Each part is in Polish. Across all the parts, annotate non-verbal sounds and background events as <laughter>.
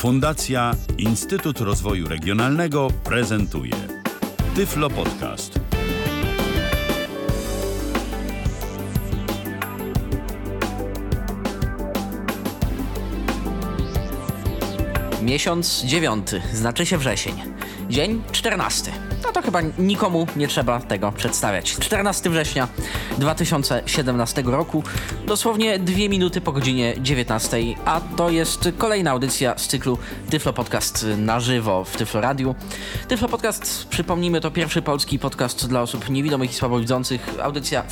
Fundacja Instytut Rozwoju Regionalnego prezentuje Tyflo Podcast. Miesiąc dziewiąty, znaczy się wrzesień. Dzień czternasty. No to chyba nikomu nie trzeba tego przedstawiać. 14 września 2017 roku, dosłownie dwie minuty po godzinie 19, a to jest kolejna audycja z cyklu Tyflo Podcast na żywo w Tyflo Radiu. Tyflo Podcast, przypomnijmy, to pierwszy polski podcast dla osób niewidomych i słabowidzących. Audycja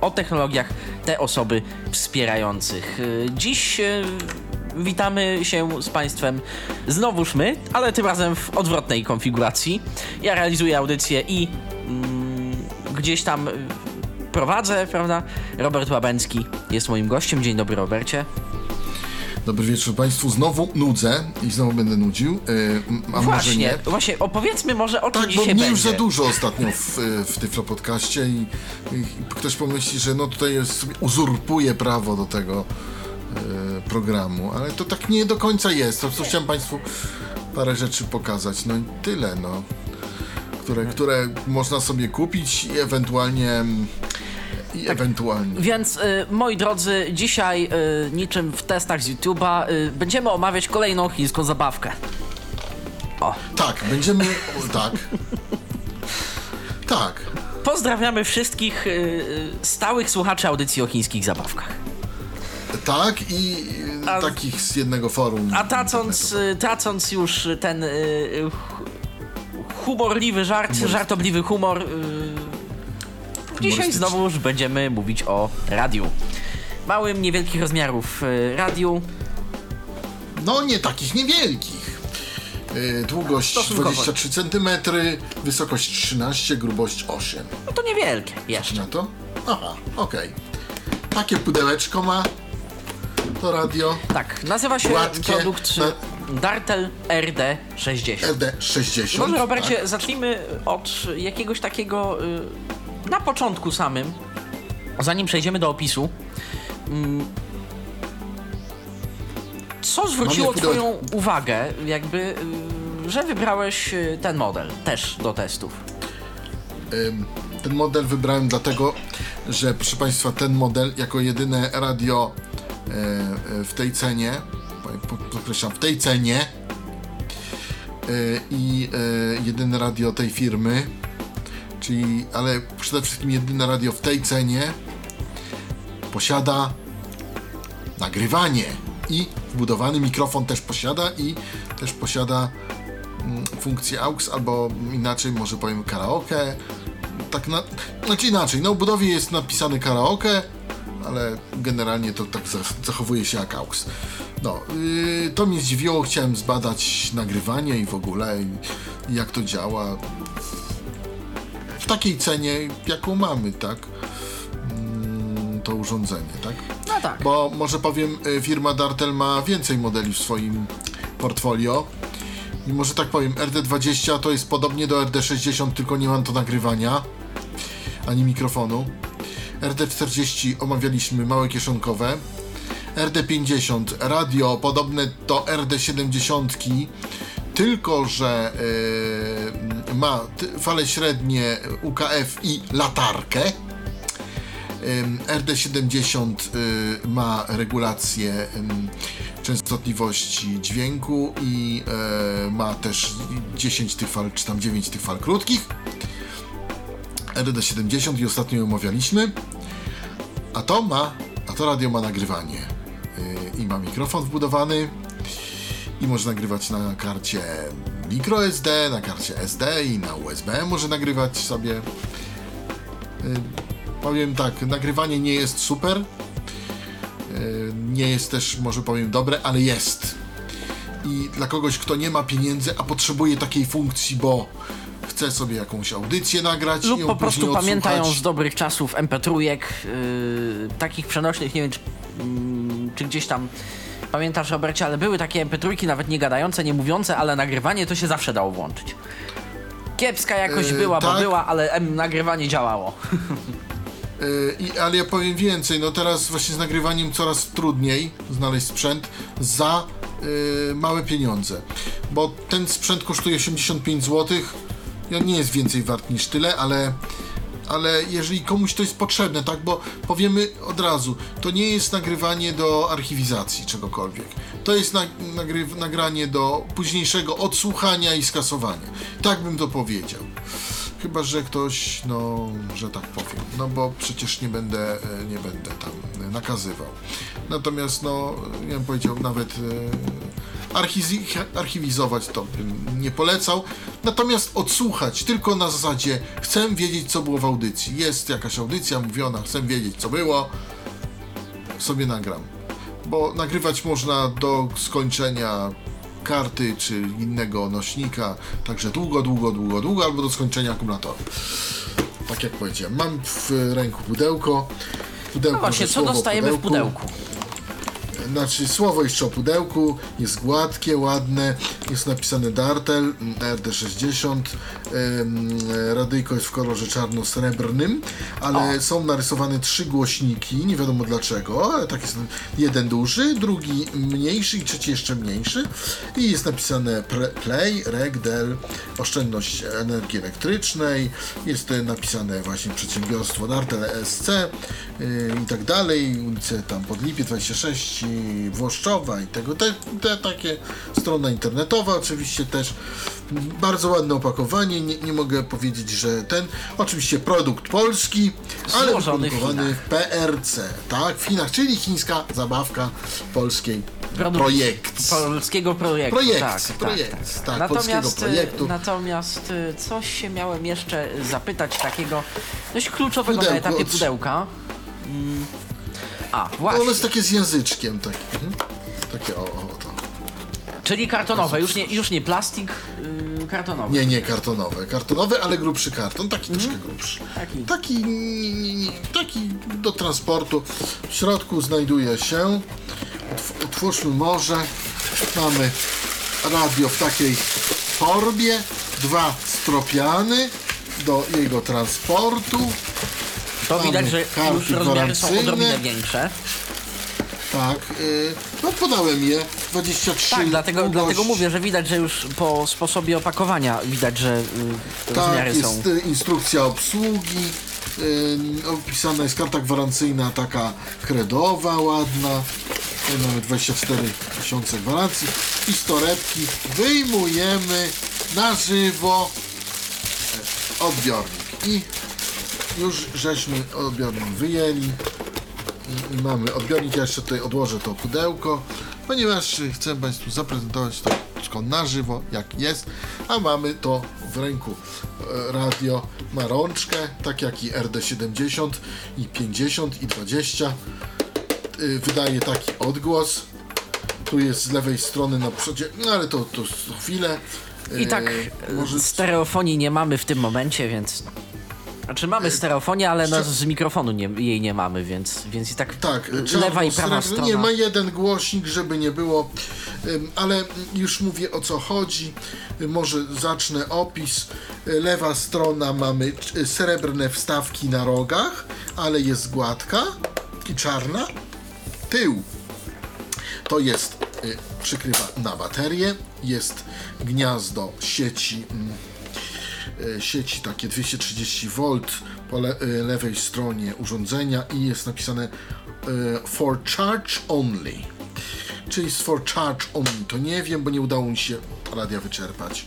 o technologiach te osoby wspierających. Dziś e, witamy się z Państwem znowuż my, ale tym razem w odwrotnej konfiguracji. Ja realizuję audycję i mm, gdzieś tam prowadzę, prawda? Robert Łabęcki jest moim gościem. Dzień dobry, Robercie. Dobry wieczór Państwu. Znowu nudzę i znowu będę nudził. Yy, właśnie, nie. właśnie, opowiedzmy może o czym tak, dzisiaj bo mnie będzie. już za dużo ostatnio w, w Tyflo Podcaście i, i ktoś pomyśli, że no tutaj jest, uzurpuje prawo do tego programu, ale to tak nie do końca jest. To, co chciałem Państwu parę rzeczy pokazać. No i tyle, no. Które, które można sobie kupić i ewentualnie i ewentualnie. Więc y, moi drodzy, dzisiaj y, niczym w testach z YouTube'a y, będziemy omawiać kolejną chińską zabawkę. O. Tak, będziemy. <laughs> Tak. Tak. Pozdrawiamy wszystkich y, y, stałych słuchaczy audycji o chińskich zabawkach. Tak i A- takich z jednego forum. A tracąc, y, tracąc już ten y, y, hu- humorliwy żart, żartobliwy humor, y, dzisiaj Humorystyczny. znowu już będziemy mówić o radiu. Małym, niewielkich rozmiarów y, radiu. No nie takich niewielkich. Y, Długość Stosunkowo. 23 cm, wysokość 13, grubość 8. No to niewielkie jeszcze. Na to? Aha, okej. Takie pudełeczko ma to radio Tak, nazywa się Gładkie, produkt te- Dartel RD60. LD60. Może Robercie, tak? zacznijmy od jakiegoś takiego y, na początku samym, zanim przejdziemy do opisu. Mm, co zwróciło. Twoją uwagę, jakby, y, że wybrałeś y, ten model też do testów? Ten model wybrałem dlatego, że proszę Państwa, ten model jako jedyne radio w tej cenie, po- po- podkreślam, w tej cenie e, i e, jedyne radio tej firmy, czyli, ale przede wszystkim jedyne radio w tej cenie posiada nagrywanie i wbudowany mikrofon też posiada i też posiada mm, funkcję AUX albo inaczej może powiem karaoke. Tak na, znaczy inaczej, na obudowie jest napisane karaoke, ale generalnie to tak za- zachowuje się jak AUX. No, yy, to mnie zdziwiło, chciałem zbadać nagrywanie i w ogóle jak to działa w takiej cenie, jaką mamy, tak? Mm, to urządzenie, tak? No tak. Bo może powiem, y, firma Dartel ma więcej modeli w swoim portfolio. I może tak powiem, RD20 to jest podobnie do RD60, tylko nie mam to nagrywania ani mikrofonu. RD40 omawialiśmy małe kieszonkowe. RD50 radio podobne do RD70, tylko że y, ma fale średnie UKF i latarkę. Ym, RD70 y, ma regulację częstotliwości dźwięku i ma też 10 tych fal, czy tam 9 tych fal krótkich. RD70 i ostatnio ją omawialiśmy. A to ma, a to radio ma nagrywanie. Y, I ma mikrofon wbudowany. I może nagrywać na karcie microSD, na karcie SD i na USB może nagrywać sobie. Powiem tak, nagrywanie nie jest super. Yy, Nie jest też, może powiem, dobre, ale jest. I dla kogoś, kto nie ma pieniędzy, a potrzebuje takiej funkcji, bo chce sobie jakąś audycję nagrać i Lub po prostu później pamiętają odsłuchać. z dobrych czasów MP3, yy, takich przenośnych, nie wiem czy, mm, czy gdzieś tam pamiętasz Robercie, ale były takie MP3, nawet nie gadające, nie mówiące, ale nagrywanie to się zawsze dało włączyć. Kiepska jakość Yy, była, bo tak. była, ale nagrywanie działało. Yy, <laughs> I, ale ja powiem więcej, no teraz właśnie z nagrywaniem coraz trudniej znaleźć sprzęt za yy, małe pieniądze, bo ten sprzęt kosztuje 85 zł, on nie jest więcej wart niż tyle, ale ale jeżeli komuś to jest potrzebne, tak, bo powiemy od razu, to nie jest nagrywanie do archiwizacji czegokolwiek. To jest na, nagry, nagranie do późniejszego odsłuchania i skasowania. Tak bym to powiedział. Chyba, że ktoś, no, że tak powiem, no bo przecież nie będę, e, nie będę tam nakazywał. Natomiast, no, ja bym powiedział, nawet e, archiwizować to bym nie polecał. Natomiast odsłuchać tylko na zasadzie chcę wiedzieć, co było w audycji. Jest jakaś audycja mówiona, chcę wiedzieć, co było, sobie nagram. Bo nagrywać można do skończenia karty czy innego nośnika, także długo, długo, długo, długo, albo do skończenia akumulatora. Tak jak powiedziałem, mam w ręku pudełko. pudełko No właśnie, co dostajemy w pudełku? Znaczy słowo jeszcze o pudełku, jest gładkie, ładne, jest napisane Dartel mm, RD60, ym, radyjko jest w kolorze czarno-srebrnym, ale są narysowane trzy głośniki, nie wiadomo dlaczego, ale tak jest. Jeden duży, drugi mniejszy i trzeci jeszcze mniejszy. I jest napisane Play, Reg, Del, oszczędność energii elektrycznej, jest napisane właśnie przedsiębiorstwo Dartel ESC yy, i tak dalej, ulice tam Podlipie 26 i Włoszczowa i tego, te, te takie, strona internetowa oczywiście też, bardzo ładne opakowanie, nie, nie mogę powiedzieć, że ten, oczywiście produkt polski, ale Złożony w wyprodukowany w PRC, tak, w Chinach, czyli chińska zabawka polskiej Produkt projekt. Polskiego projektu. Projekt, tak, tak, projekt, tak, tak, natomiast, polskiego projektu. y, Natomiast y, coś się miałem jeszcze zapytać takiego dość kluczowego Pudełko na etapie pudełka. Mm. A, No, właśnie. ono jest takie z języczkiem, tak, mhm. takie o, o, to. Czyli kartonowe, już nie, już nie plastik, yy, kartonowy. Nie, nie kartonowe. Kartonowe, ale grubszy karton, taki troszkę grubszy. Taki. Taki, nie, nie, nie, taki do transportu. W środku znajduje się, otw- otwórzmy może, mamy radio w takiej torbie, dwa stropiany do jego transportu. To Mamy widać, że karty już rozmiary są gwarancyjne. odrobinę większe. Tak, yy, no podałem je, 23 Tak, dlatego, długość. dlatego mówię, że widać, że już po sposobie opakowania widać, że y, rozmiary Tak, są. jest y, instrukcja obsługi, y, opisana jest karta gwarancyjna taka kredowa, ładna. Tutaj mamy 24 tysiące gwarancji i z torebki wyjmujemy na żywo odbiornik i już żeśmy odbiornik wyjęli i, i mamy odbiornik, ja jeszcze tutaj odłożę to pudełko, ponieważ chcę Państwu zaprezentować to wszystko na żywo, jak jest, a mamy to w ręku. E, Radio ma rączkę, tak jak i RD70 i 50 i 20. Y, Wydaje taki odgłos. Tu jest z lewej strony na przodzie, no ale to, to chwilę. I tak E, może stereofonii nie mamy w tym momencie, więc. Znaczy mamy stereofonię, ale no, z mikrofonu nie, jej nie mamy, więc, więc i tak, Tak, lewa i prawa strona. Nie, ma jeden głośnik, żeby nie było, ale już mówię o co chodzi. Y, Może zacznę opis. Lewa strona mamy srebrne wstawki na rogach, ale jest gładka i czarna. Tył to jest, przykrywa na baterię, jest gniazdo sieci, sieci takie 230 V po le, y, lewej stronie urządzenia i jest napisane y, for charge only. Czyli jest for charge only, to nie wiem, bo nie udało mi się radia wyczerpać.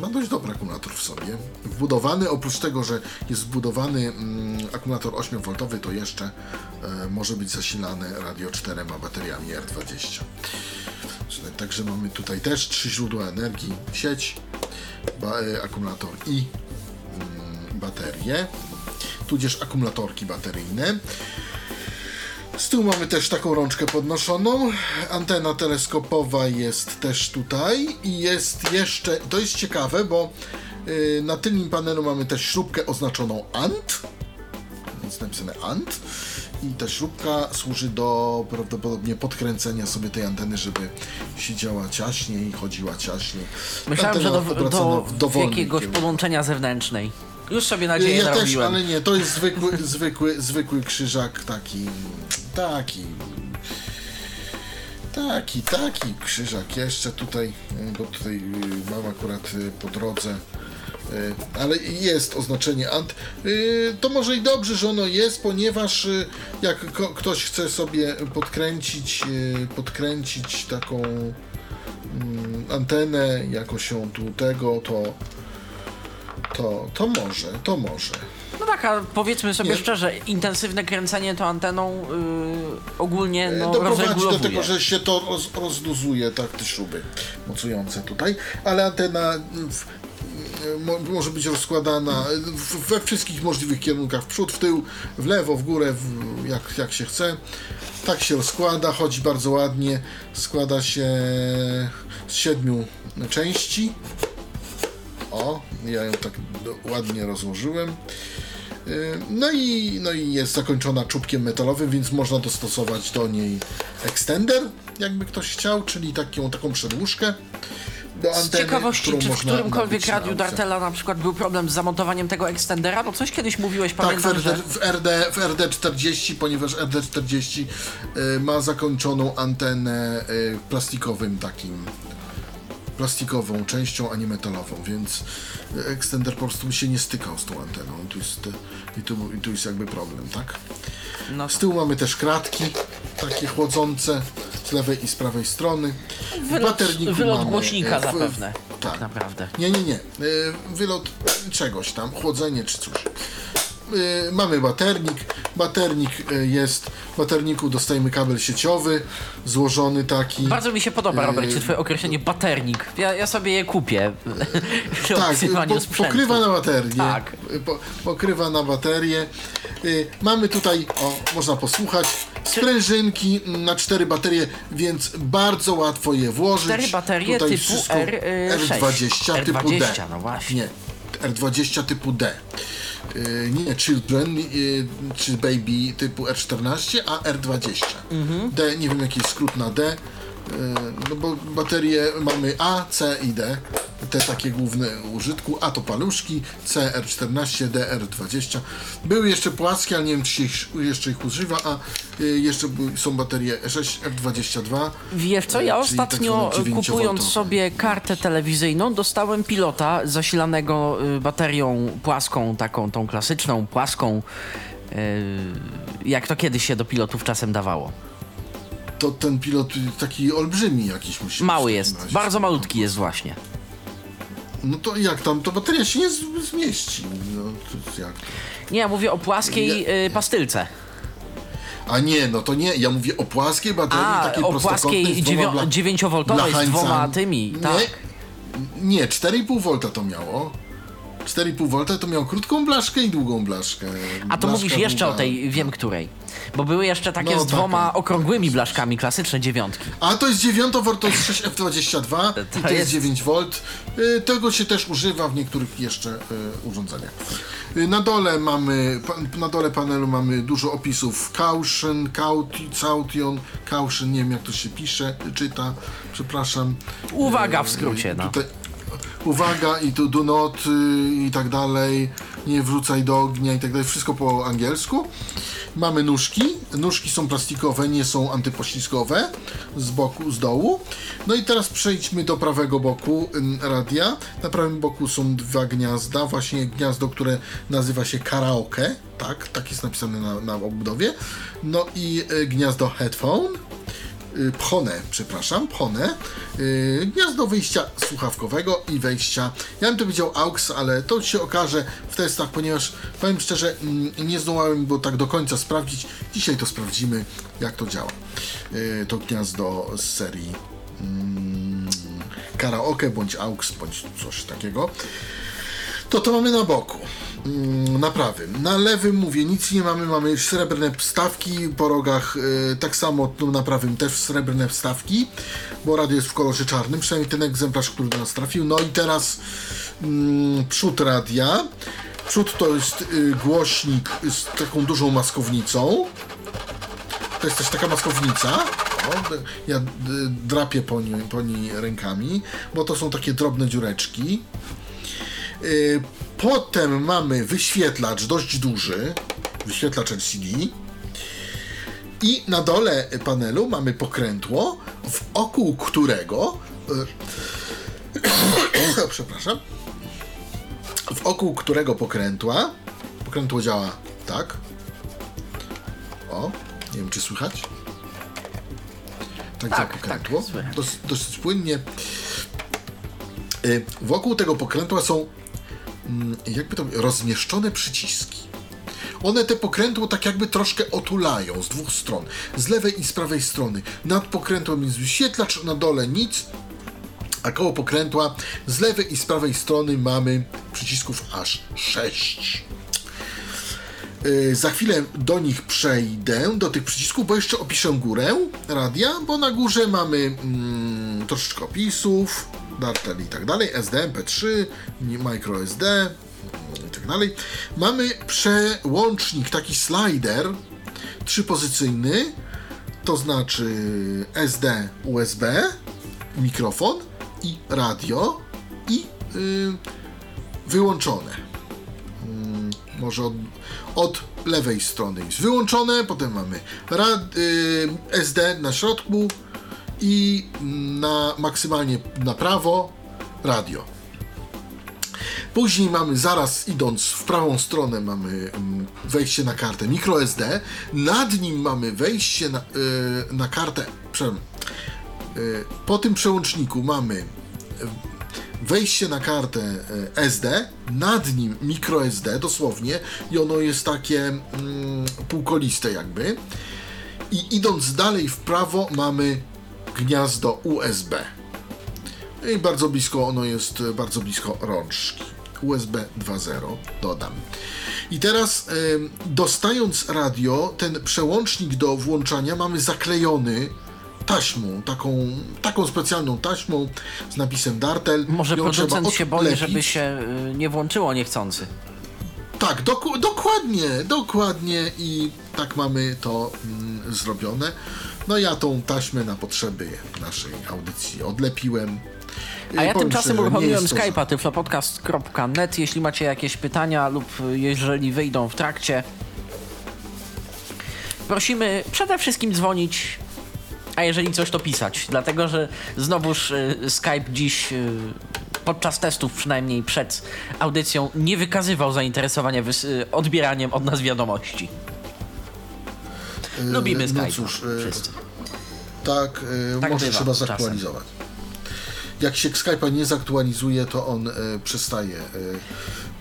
Ma dość dobry akumulator w sobie. Wbudowany, oprócz tego, że jest wbudowany mm, akumulator 8V, to jeszcze e, może być zasilane radio 4 bateriami R20. Czyli- Także mamy tutaj też trzy źródła energii, sieć, e, akumulator i mm, baterie, tudzież akumulatorki bateryjne. Z tyłu mamy też taką rączkę podnoszoną. Antena teleskopowa jest też tutaj i jest jeszcze, to jest ciekawe, bo y, na tylnym panelu mamy też śrubkę oznaczoną ANT, więc napisane ANT i ta śrubka służy do prawdopodobnie podkręcenia sobie tej anteny, żeby siedziała ciaśniej, chodziła ciaśniej. Myślałem, że do, Antena obracana do w dowolnym jakiegoś kierunku. podłączenia zewnętrznej. Już sobie nadzieję Ja też, ale nie, to jest zwykły, <laughs> zwykły, zwykły krzyżak taki, taki, Taki, taki krzyżak jeszcze tutaj, bo tutaj y, mam akurat y, po drodze, ale jest oznaczenie ant. Y, To może i dobrze, że ono jest, ponieważ y, jak ktoś chce sobie podkręcić, podkręcić taką mm, antenę, jakoś ją tu tego, to to, to może, to może. No tak, a powiedzmy sobie Nie. szczerze, intensywne kręcenie tą anteną yy, ogólnie no, doprowadzi do tego, że się to roz, rozluzuje, tak, te śruby mocujące tutaj, ale antena w, może być rozkładana we wszystkich możliwych kierunkach, w przód, w tył, w lewo, w górę, w, jak, jak się chce. Tak się rozkłada, chodzi bardzo ładnie, składa się z siedmiu części. O, ja ją tak ładnie rozłożyłem. Y, No i, no i jest zakończona czubkiem metalowym, więc można dostosować do niej extender, jakby ktoś chciał, czyli taką, taką przedłużkę do Z anteny, ciekawości, którą czy w którymkolwiek radiu. Dartela na przykład był problem z zamontowaniem tego extendera? Bo coś kiedyś mówiłeś, Tak, w, pamiętam, RD, że... w, RD, w RD40, ponieważ RD40 y, ma zakończoną antenę y, plastikowym takim plastikową częścią, a nie metalową, więc y, extender po prostu się nie stykał z tą anteną i tu jest, y, i tu, i tu jest jakby problem, tak? No, Z tyłu mamy też kratki, takie chłodzące z lewej i z prawej strony. W wylot, baterniku wylot mamy, głośnika e, w- zapewne, tak tak. naprawdę. Nie, nie, nie. E, Wylot czegoś tam, chłodzenie czy cóż. E, Mamy baternik. Baternik e, jest. W baterniku dostajemy kabel sieciowy, złożony taki. Bardzo mi się podoba, Yy. Robercie, twoje określenie baternik. Ja, ja sobie je kupię Tak, po, pokrywa na baterię. Tak. Po, pokrywa na baterię. Y, mamy tutaj, o, można posłuchać, sprężynki na cztery baterie, więc bardzo łatwo je włożyć. Cztery baterie Tutaj typu R, y, R20 typu R20, D. no właśnie. Nie, R20 typu D. Y, nie Children y, czy Baby typu R14, a R20. Mhm. D, nie wiem jaki jest skrót na D. y, No bo baterie mamy A, C i D. Te takie główne użytku. A to paluszki, C R14, D R20. Były jeszcze płaskie, ale nie wiem czy się ich, jeszcze ich używa, a y, jeszcze są baterie 6 R22. Wiesz co, ja E, czyli tak ostatnio zwane kupując 9-woltowe. sobie kartę telewizyjną dostałem pilota zasilanego y, baterią płaską, taką tą klasyczną, płaską, y, jak to kiedyś się do pilotów czasem dawało. To ten pilot taki olbrzymi jakiś musi Mały jest, bardzo malutki jest właśnie. No to jak tam, to bateria się nie z- zmieści. No, to jak? Nie, ja mówię o płaskiej y, pastylce. A nie, no to nie, ja mówię o płaskiej baterii, A, takiej o prostokątnej płaskiej z dwoma dziewią- bla- dziewięciowoltowej z blachańcami. dwoma tymi, Nie, tak. nie 4,5 V to miało. 4,5 V to miał krótką blaszkę i długą blaszkę. A to Blaszka mówisz jeszcze długa. o tej, wiem której. Bo były jeszcze takie No, z dwoma taka. okrągłymi blaszkami, klasyczne dziewiątki. A to jest 9 V, to jest 6F22 i to jest jest- 9 V. Y, Tego się też używa w niektórych jeszcze y, urządzeniach. Y, Na dole mamy, pa- na dole panelu mamy dużo opisów caution, cauti- caution, caution, nie wiem jak to się pisze, czyta, przepraszam. Uwaga w skrócie, no. Tutaj, uwaga i tu do not y, i tak dalej, nie wrzucaj do ognia i tak dalej, wszystko po angielsku. Mamy nóżki, nóżki są plastikowe, nie są antypoślizgowe, z boku, z dołu. No i teraz przejdźmy do prawego boku radia. Na prawym boku są dwa gniazda, właśnie gniazdo, które nazywa się karaoke, tak, tak jest napisane na, na obudowie. No i y, gniazdo headphone y, pchone, przepraszam, pchone, y, gniazdo wyjścia słuchawkowego i wejścia, ja bym to powiedział AUX, ale to się okaże w testach, ponieważ powiem szczerze, mm, nie zdołałem go tak do końca sprawdzić, dzisiaj to sprawdzimy, jak to działa. Y, To gniazdo z serii mm, karaoke, bądź AUX, bądź coś takiego. To to mamy na boku. Mm, Na prawym. Na lewym mówię, nic nie mamy, mamy srebrne wstawki po rogach, y, tak samo na prawym też srebrne wstawki, bo radio jest w kolorze czarnym, przynajmniej ten egzemplarz, który do nas trafił. No i teraz mm, przód radia. Przód to jest y, głośnik z taką dużą maskownicą. To jest też taka maskownica. O, ja d- drapię po niej, po niej rękami, bo to są takie drobne dziureczki. Y, Potem mamy wyświetlacz dość duży, wyświetlacz LCD. I na dole panelu mamy pokrętło, wokół którego. e, <coughs> przepraszam. Wokół którego pokrętła. Pokrętło działa tak. O, nie wiem czy słychać. Tak, Tak, działa pokrętło. tak, słychać. Dos, dosyć płynnie. Y, Wokół tego pokrętła są jakby to rozmieszczone przyciski. One te pokrętło tak jakby troszkę otulają z dwóch stron. Z lewej i z prawej strony. Nad pokrętłem jest wyświetlacz, na dole nic. A koło pokrętła z lewej i z prawej strony mamy przycisków aż 6. Yy, za chwilę do nich przejdę, do tych przycisków, bo jeszcze opiszę górę radia, bo na górze mamy mm, troszeczkę opisów, Dartel i tak dalej, SD, MP3, micro SD mm, i tak dalej. Mamy przełącznik, taki slider trzypozycyjny, to znaczy SD, USB, mikrofon i radio i yy, wyłączone może od, od lewej strony jest wyłączone, potem mamy rad, y, SD na środku i na maksymalnie na prawo radio. Później mamy zaraz idąc w prawą stronę mamy mm, wejście na kartę microSD, nad nim mamy wejście na, y, na kartę, przepraszam, y, po tym przełączniku mamy wejście na kartę e, SD, nad nim microSD dosłownie i ono jest takie mm, półkoliste jakby. I idąc dalej w prawo mamy gniazdo USB. I bardzo blisko ono jest, bardzo blisko rączki. USB 2.0 dodam. I teraz em, dostając radio, ten przełącznik do włączania mamy zaklejony taśmą, taką, taką specjalną taśmą z napisem Dartel. Może Ją producent się boi, żeby się y, nie włączyło niechcący. Tak, doku- dokładnie, dokładnie i tak mamy to mm, zrobione. No ja tą taśmę na potrzeby naszej audycji odlepiłem. A ja tymczasem uruchomiłem Skype'a tyflopodcast.net. Jeśli macie jakieś pytania lub jeżeli wyjdą w trakcie, prosimy przede wszystkim dzwonić, a jeżeli coś to pisać. Dlatego, że znowuż y, Skype dziś y, podczas testów, przynajmniej przed audycją, nie wykazywał zainteresowania y, odbieraniem od nas wiadomości. Lubimy no Skype'a. cóż, y, wszyscy. Tak, y, Tak może bywa trzeba czasem. zaktualizować. Jak się Skype'a nie zaktualizuje, to on y, przestaje. Y,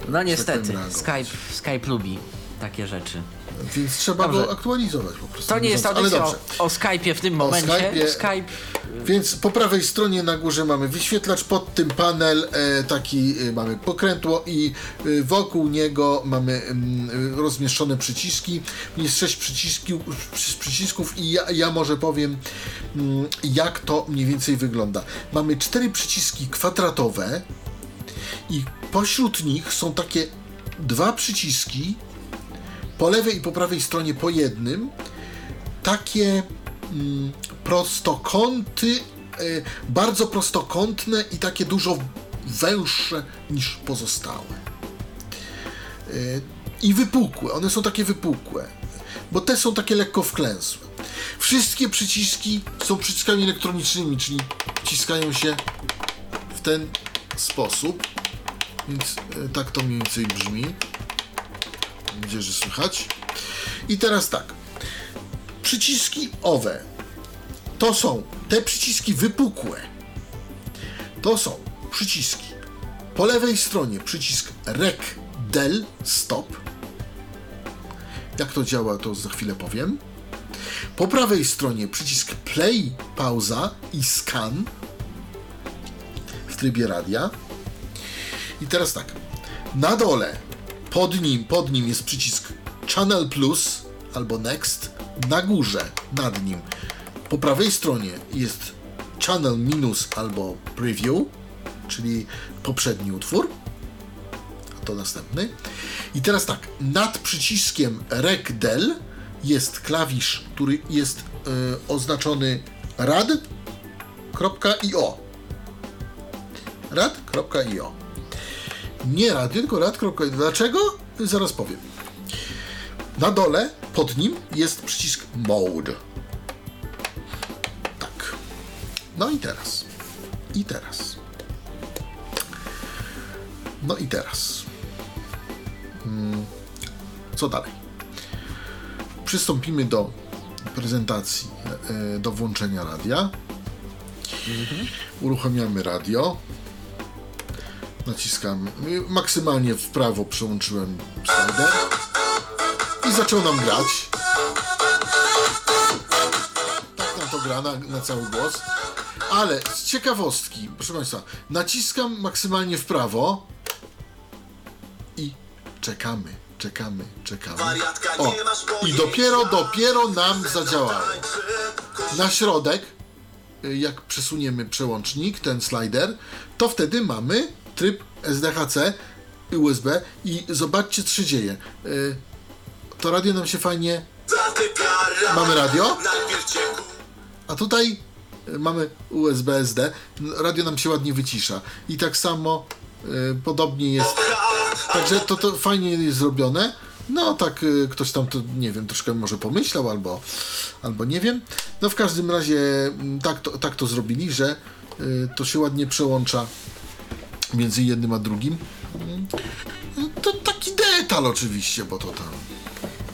No niestety. Skype, Skype lubi takie rzeczy. Więc trzeba Dobrze. go aktualizować po prostu. To nie jest audycja o, o Skype'ie w tym momencie. Skype'ie. Skype Więc po prawej stronie na górze mamy wyświetlacz, pod tym panel e, taki e, mamy pokrętło i e, wokół niego mamy mm, e, rozmieszczone przyciski. Jest sześć przyciski, przy- przycisków i ja, ja może powiem mm, jak to mniej więcej wygląda. Mamy cztery przyciski kwadratowe i pośród nich są takie dwa przyciski po lewej i po prawej stronie po jednym takie mm, prostokąty, e, bardzo prostokątne i takie dużo węższe niż pozostałe. E, I wypukłe, one są takie wypukłe, bo te są takie lekko wklęsłe. Wszystkie przyciski są przyciskami elektronicznymi, czyli wciskają się w ten sposób, więc e, tak to mniej więcej brzmi. Nadzieję, że słychać. I teraz tak. Przyciski owe to są te przyciski wypukłe. To są przyciski. Po lewej stronie przycisk Rec Del Stop. Jak to działa, to za chwilę powiem. Po prawej stronie przycisk Play, pauza i Scan w trybie radia. I teraz tak. Na dole pod nim, pod nim jest przycisk Channel Plus albo Next. Na górze, nad nim, po prawej stronie jest Channel Minus albo Preview, czyli poprzedni utwór. A to następny. I teraz tak, nad przyciskiem Rec Del jest klawisz, który jest e, oznaczony rad.io. Rad.io. Nie radio, tylko rad.io. Dlaczego? Zaraz powiem. Na dole, pod nim jest przycisk Mode. Tak. No i teraz. I teraz. No i teraz. Mm, Co dalej? Przystąpimy do prezentacji, e, do włączenia radia. Uruchamiamy radio. Naciskam. Maksymalnie w prawo przełączyłem slider. I zaczął nam grać. Tak nam to gra na, na cały głos. Ale z ciekawostki, proszę Państwa, naciskam maksymalnie w prawo i czekamy, czekamy, czekamy. O, i dopiero, dopiero nam zadziałało. Na środek, y, jak przesuniemy przełącznik, ten slider, to wtedy mamy tryb SDHC i USB i zobaczcie, co się dzieje. Y, To radio nam się fajnie... Mamy radio? A tutaj y, mamy USB SD. Radio nam się ładnie wycisza. I tak samo y, podobnie jest. Także to, to fajnie jest zrobione. No tak ktoś tam to nie wiem, troszkę może pomyślał albo, albo nie wiem. No w każdym razie mm, tak to, tak to zrobili, że to się ładnie przełącza między jednym a drugim. Mm, To taki detal oczywiście, bo to tam.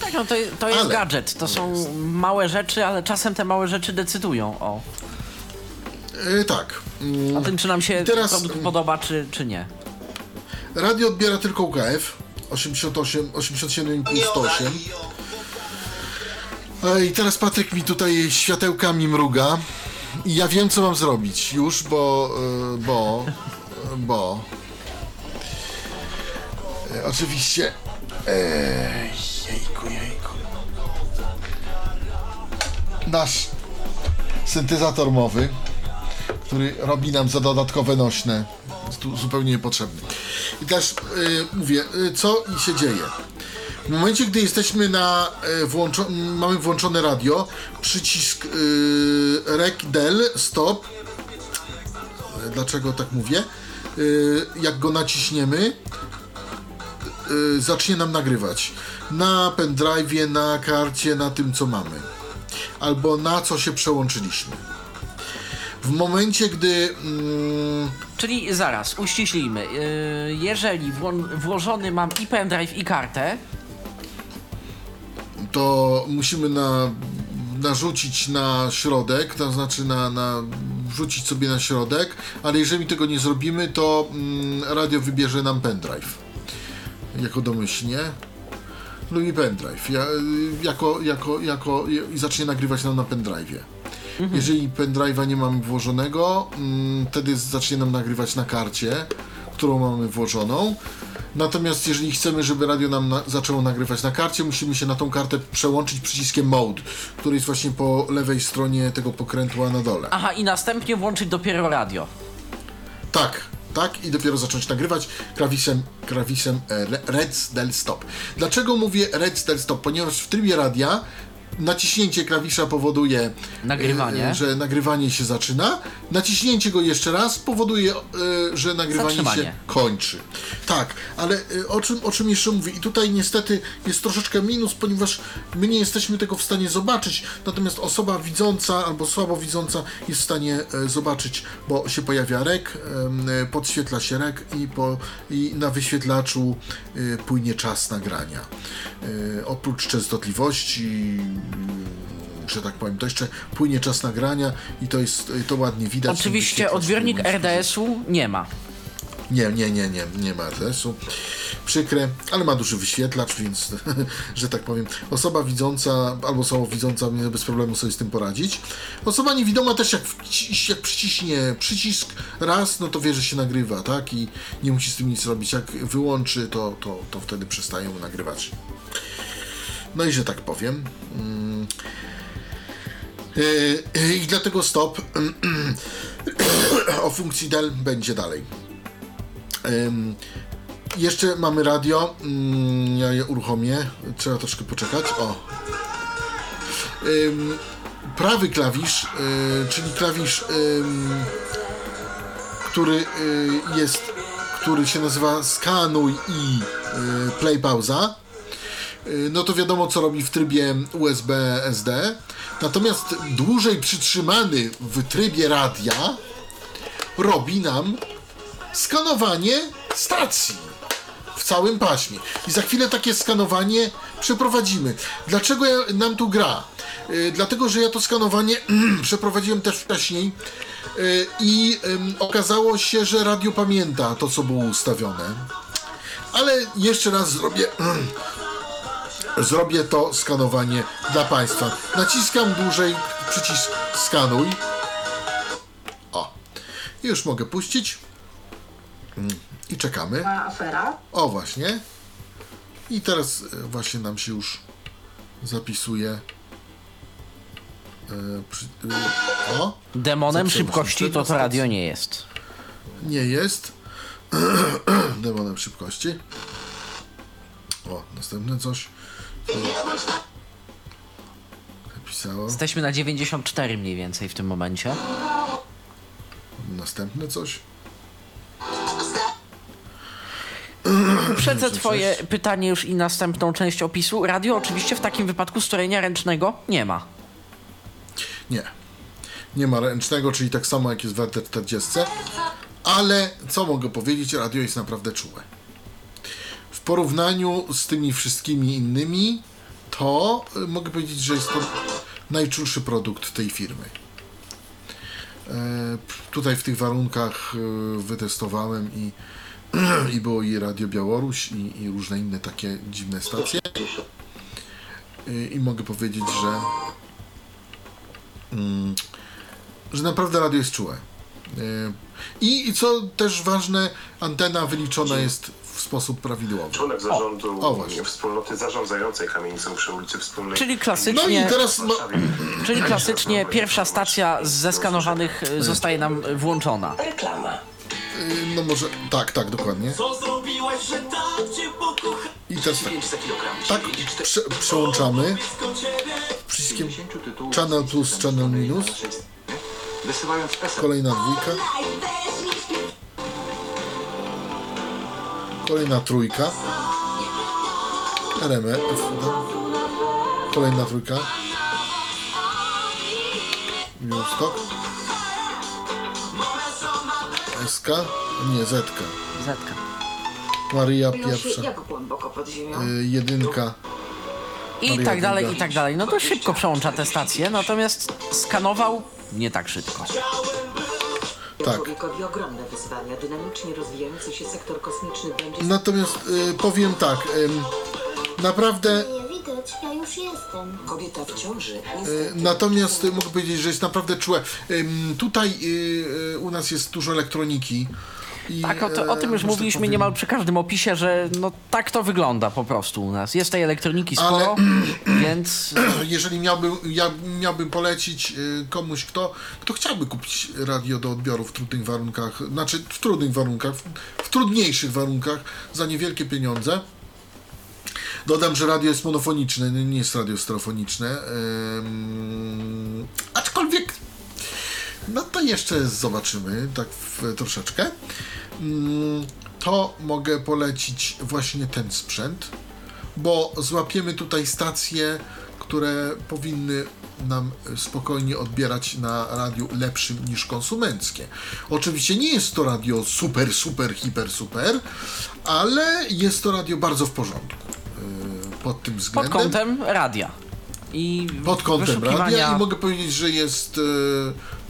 Tak, no to, to jest Ale- gadżet. To są małe rzeczy, ale czasem te małe rzeczy decydują o, Y, tak. Mm, o tym, czy nam się teraz- produkt podoba, czy, czy nie. Radio odbiera tylko UKF 88, 87,5 108. E, I teraz Patryk mi tutaj światełkami mruga. I ja wiem, co mam zrobić już, bo. e, bo. E, bo. E, oczywiście. E, jejku, jejku. Nasz syntezator mowy, który robi nam za dodatkowe nośne. Zupełnie niepotrzebny. I teraz y, mówię, y, co się dzieje. W momencie, gdy jesteśmy na włączo- mamy włączone radio, przycisk y, rec del stop. Dlaczego tak mówię? Y, jak go naciśniemy, y, zacznie nam nagrywać. Na pendrive'ie, na karcie, na tym co mamy. Albo na co się przełączyliśmy. W momencie, gdy mm, Czyli zaraz, uściślijmy. Yy, jeżeli wło- włożony mam i pendrive, i kartę, to musimy na, narzucić na środek, to znaczy na, na wrzucić sobie na środek, ale jeżeli tego nie zrobimy, to mm, radio wybierze nam pendrive jako domyślnie. Lubi pendrive. Ja, y, jako, jako, jako, i zacznie nagrywać nam na pendrive'ie. Jeżeli pendrive'a nie mamy włożonego, mm, wtedy zacznie nam nagrywać na karcie, którą mamy włożoną. Natomiast jeżeli chcemy, żeby radio nam na, zaczęło nagrywać na karcie, musimy się na tą kartę przełączyć przyciskiem Mode, który jest właśnie po lewej stronie tego pokrętła na dole. aha, i następnie włączyć dopiero radio. Tak, tak i dopiero zacząć nagrywać klawiszem, klawiszem e, re- Rec del Stop. Dlaczego mówię Rec del Stop? Ponieważ w trybie radia naciśnięcie klawisza powoduje, Nagrywanie. e, że nagrywanie się zaczyna. Naciśnięcie go jeszcze raz powoduje, e, że nagrywanie się kończy. Tak, ale e, o czym, o czym jeszcze mówię? I tutaj niestety jest troszeczkę minus, ponieważ my nie jesteśmy tego w stanie zobaczyć, natomiast osoba widząca albo słabo widząca jest w stanie zobaczyć, bo się pojawia rek, podświetla się rek i, po, i na wyświetlaczu płynie czas nagrania. Oprócz częstotliwości że tak powiem, to jeszcze płynie czas nagrania i to jest, to ładnie widać. Oczywiście odbiornik. RDS-u nie ma. Nie, nie, nie, nie, nie ma adresu. Przykre, ale ma duży wyświetlacz, więc, <laughs> że tak powiem, osoba widząca albo słabowidząca bez problemu sobie z tym poradzić. Osoba niewidoma też jak, jak przyciśnie przycisk raz, no to wie, że się nagrywa, tak? I nie musi z tym nic robić. Jak wyłączy, to, to, to wtedy przestają nagrywać. No i że tak powiem. mm, yy, I dlatego stop <clears throat> o funkcji del będzie dalej. Jeszcze mamy radio. Ym, ja je uruchomię. Trzeba troszkę poczekać. O. Prawy klawisz, y, czyli klawisz, który y, jest, który się nazywa skanuj i y, play pauza. Y, no to wiadomo co robi w trybie USB SD. Natomiast dłużej przytrzymany w trybie radia robi nam skanowanie stacji w całym paśmie. I za chwilę takie skanowanie przeprowadzimy. Dlaczego nam tu gra? Yy, dlatego, że ja to skanowanie <clears throat> przeprowadziłem też wcześniej yy, i okazało się, że radio pamięta to, co było ustawione. Ale jeszcze raz zrobię <clears throat> zrobię to skanowanie dla Państwa. Naciskam dłużej przycisk skanuj. O, I już mogę puścić. I czekamy. afera. O, właśnie. I teraz e, właśnie nam się już zapisuje. E, e, o, Demonem szybkości to to radio nie jest. nie jest. <clears throat> Demonem szybkości. O, następne coś. Napisało. Jesteśmy na 94 mniej więcej w tym momencie. Następne coś. Uprzedzę twoje pytanie już i następną część opisu. Radio oczywiście w takim wypadku strojenia ręcznego nie ma. Nie. Nie ma ręcznego, czyli tak samo jak jest w RT40. Ale co mogę powiedzieć, radio jest naprawdę czułe. W porównaniu z tymi wszystkimi innymi, to y, mogę powiedzieć, że jest to najczulszy produkt tej firmy. E, tutaj w tych warunkach y, wytestowałem i, <clears throat> i było i Radio Białoruś i, i różne inne takie dziwne stacje. Y, I mogę powiedzieć, że mm, że naprawdę radio jest czułe. I, I co też ważne, antena wyliczona jest sposób prawidłowy. Członek zarządu o, właśnie. wspólnoty zarządzającej kamienicą przy ulicy Wspólnej. Czyli No i klasycznie, teraz no, <clears throat> czyli klasycznie pierwsza stacja z zeskanowanych y, zostaje nam włączona. Reklama. y, no może tak, tak, dokładnie. Co zrobiłaś, że tak cię pokochałem? I teraz tak, tak prze, przełączamy przyciskiem Channel plus, Channel minus. Wysyłając SMS. Kolejna dwójka. Kolejna trójka. RMF. Kolejna trójka. Białystok. SK. Nie, ZK. Zetka. Maria pierwsza. jak głęboko pod ziemią? Y, jedynka. I Maria tak dalej, i tak dalej. No to szybko przełącza te stacje, natomiast skanował nie tak szybko. Tak. Człowiekowi ogromne wyzwania. Dynamicznie rozwijający się sektor kosmiczny będzie... Natomiast y, powiem tak. ym, naprawdę Nie widać, ja już jestem. Kobieta w ciąży. Y, Natomiast y, mogę powiedzieć, że jest naprawdę czułe. Ym, Tutaj y, y, u nas jest dużo elektroniki. I, Tak, o, to, o tym e, już mówiliśmy powiem, niemal przy każdym opisie, że no tak to wygląda po prostu u nas. Jest tej elektroniki Ale- sporo, <clears throat> więc <clears throat> Jeżeli miałbym, ja miałbym polecić y, komuś, kto, kto chciałby kupić radio do odbioru w trudnych warunkach, znaczy w trudnych warunkach, w, trudniejszych warunkach, za niewielkie pieniądze. Dodam, że radio jest monofoniczne, nie jest radio stereofoniczne. Ym, aczkolwiek No to jeszcze zobaczymy, tak w, troszeczkę. Mm, To mogę polecić właśnie ten sprzęt, bo złapiemy tutaj stacje, które powinny nam spokojnie odbierać na radiu lepszym niż konsumenckie. Oczywiście nie jest to radio super, super, hiper, super, ale jest to radio bardzo w porządku. yy, Pod tym pod względem. kątem radia. I Pod kątem radia i mogę powiedzieć, że jest. e,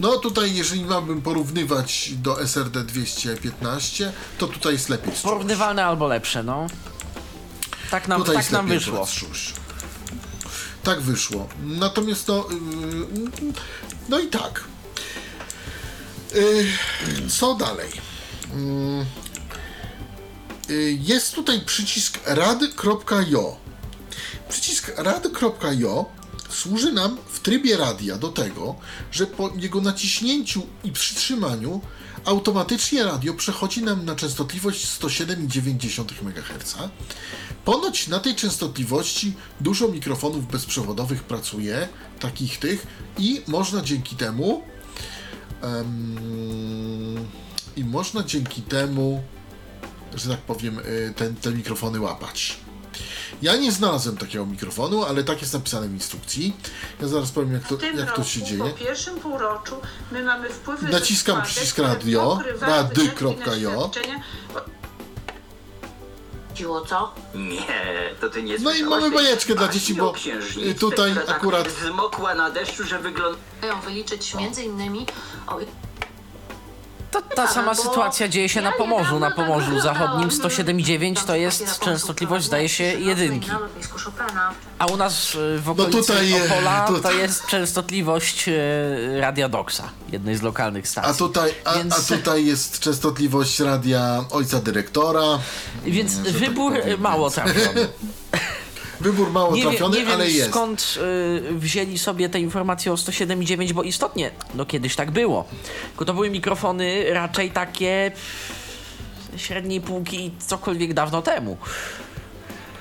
No tutaj, jeżeli miałbym porównywać do SRD 215, to tutaj jest lepiej. Porównywalne albo lepsze, no. Tak nam, Tutaj tak nam wyszło. Tak wyszło. Natomiast no. yy, No i tak. Yy, Co dalej? Yy, Jest tutaj przycisk rad.io. Przycisk rad.io służy nam w trybie radia do tego, że po jego naciśnięciu i przytrzymaniu automatycznie radio przechodzi nam na częstotliwość 107,9 MHz. Ponoć na tej częstotliwości dużo mikrofonów bezprzewodowych pracuje, takich tych, i można dzięki temu em, i można dzięki temu, że tak powiem, y, ten, te mikrofony łapać. Ja nie znalazłem takiego mikrofonu, ale tak jest napisane w instrukcji. Ja zaraz powiem, jak to, W tym jak to się po dzieje. pierwszym półroczu, my mamy wpływy Naciskam przycisk radio, rady.jo. Chodziło co? Nie, to ty nie No i mamy bajeczkę dla dzieci, bo księżniczce, tutaj tak akurat Zmokła na deszczu, że wygląda... Mają wyliczyć między innymi o Ta, ta sama sytuacja dzieje się na Pomorzu. Na Pomorzu Zachodnim oglądałam 107,9 to jest częstotliwość, zdaje się, jedynki. A u nas y, w okolicy tutaj, e, Opola to tutaj- jest częstotliwość y, Radia Doxa, jednej z lokalnych stacji. A tutaj, a, Więc- a tutaj jest częstotliwość radia ojca dyrektora. Więc tak wybór mało trafiony. <laughs> Wybór mało Nie, wie, trafiony, nie wiem ale jest. skąd y, wzięli sobie te informacje o 107,9, bo istotnie, no kiedyś tak było. Tylko to były mikrofony raczej takie średniej półki i cokolwiek dawno temu.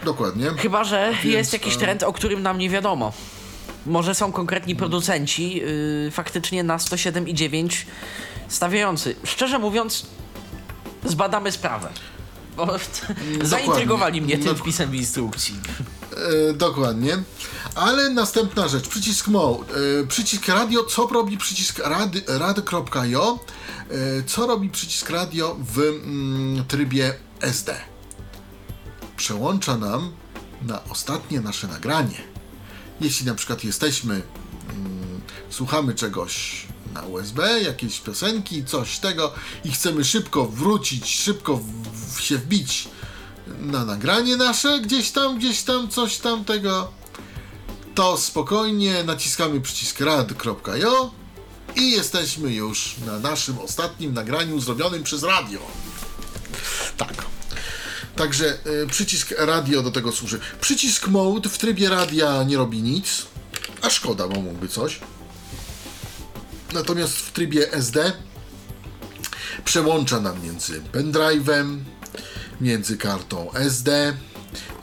Dokładnie. Chyba, że Więc, jest jakiś trend, o którym nam nie wiadomo. Może są konkretni producenci yy, faktycznie na 107,9 stawiający. Szczerze mówiąc, zbadamy sprawę. Bo <laughs> zaintrygowali mnie tym Dok- wpisem w instrukcji. E, dokładnie. Ale następna rzecz, przycisk mode, e, przycisk radio, co robi przycisk rady, rady.io, e, co robi przycisk radio w mm, trybie SD. Przełącza nam na ostatnie nasze nagranie. Jeśli na przykład jesteśmy, mm, słuchamy czegoś na USB, jakiejś piosenki, coś tego i chcemy szybko wrócić, szybko w, w się wbić na nagranie nasze, gdzieś tam, gdzieś tam, coś tam tego, to spokojnie naciskamy przycisk rad.io i jesteśmy już na naszym ostatnim nagraniu zrobionym przez radio. Tak. Także y, przycisk radio do tego służy. Przycisk mode w trybie radia nie robi nic, a szkoda, bo mógłby coś. Natomiast w trybie SD przełącza nam między pendrive'em, między kartą SD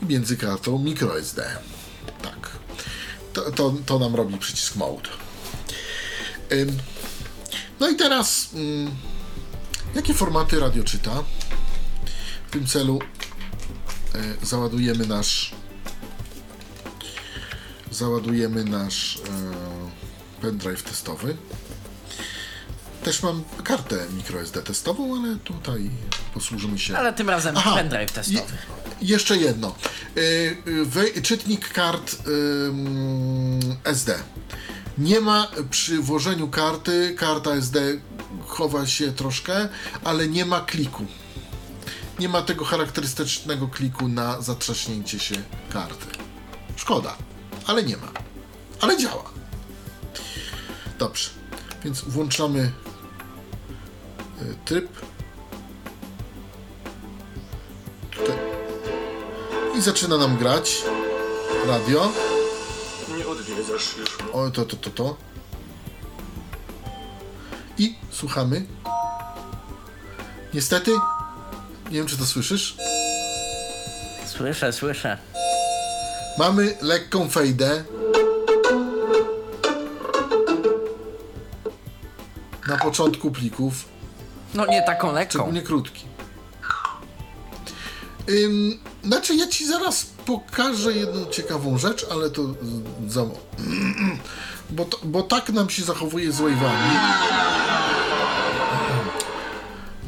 i między kartą microSD. Tak. To, to, to nam robi przycisk mode. No i teraz, ym, jakie formaty radio czyta? W tym celu y, załadujemy nasz załadujemy nasz y, pendrive testowy. Też mam kartę microSD testową, ale tutaj posłużymy się. Ale tym razem Aha, pendrive testowy. Je, jeszcze jedno. Y, y, wej- czytnik kart ym, SD. Nie ma przy włożeniu karty, karta SD chowa się troszkę, ale nie ma kliku. Nie ma tego charakterystycznego kliku na zatrzaśnięcie się karty. Szkoda, ale nie ma. Ale działa. Dobrze, więc włączamy tryb tutaj. I zaczyna nam grać radio. Nie odwiedzasz już. O, to, to, to, to. I słuchamy. Niestety, nie wiem czy to słyszysz, Słyszę, słyszę. mamy lekką fejdę. Na początku plików, No nie taką lekką. szczególnie krótki. Ym, znaczy, ja ci zaraz pokażę jedną ciekawą rzecz, ale to za. <clears throat> Bo, to, bo tak nam się zachowuje z wave'ami.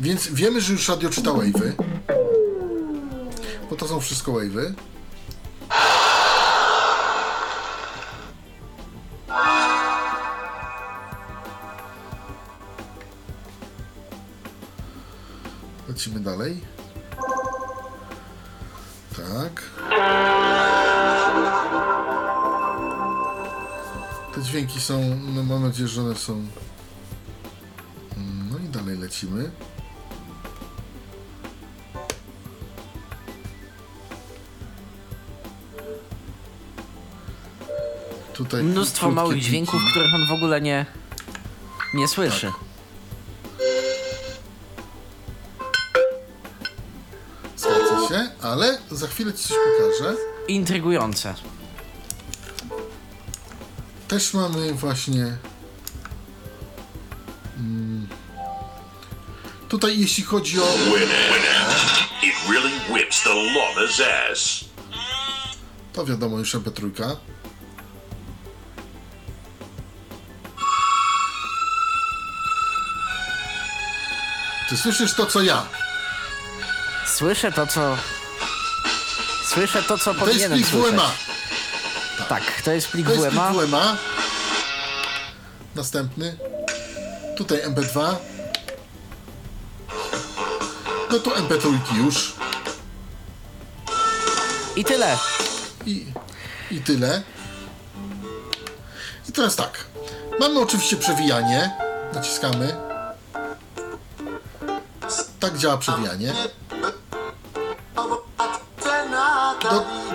Więc wiemy, że już radio czyta wave'y. Bo to są wszystko wave'y. Lecimy dalej. Tak. Te dźwięki są, no mam nadzieję, że one są. No i dalej lecimy. Tutaj Mnóstwo małych dźwięków, których on w ogóle nie, nie słyszy. Zgadza za chwilę ci coś pokażę. Intrygujące. Też mamy właśnie. Mm, tutaj jeśli chodzi o. It really whips the lawless ass. To wiadomo już MP3. Ty słyszysz to, co ja? Słyszę to, co... Słyszę to, co To jest powinienem plik słyszeć. WMA. Tak, to jest plik To jest plik WMA. WMA. Następny. Tutaj MP2. No to MP3 już. I tyle. I, I tyle. I teraz tak. Mamy oczywiście przewijanie. Naciskamy. Tak działa przewijanie.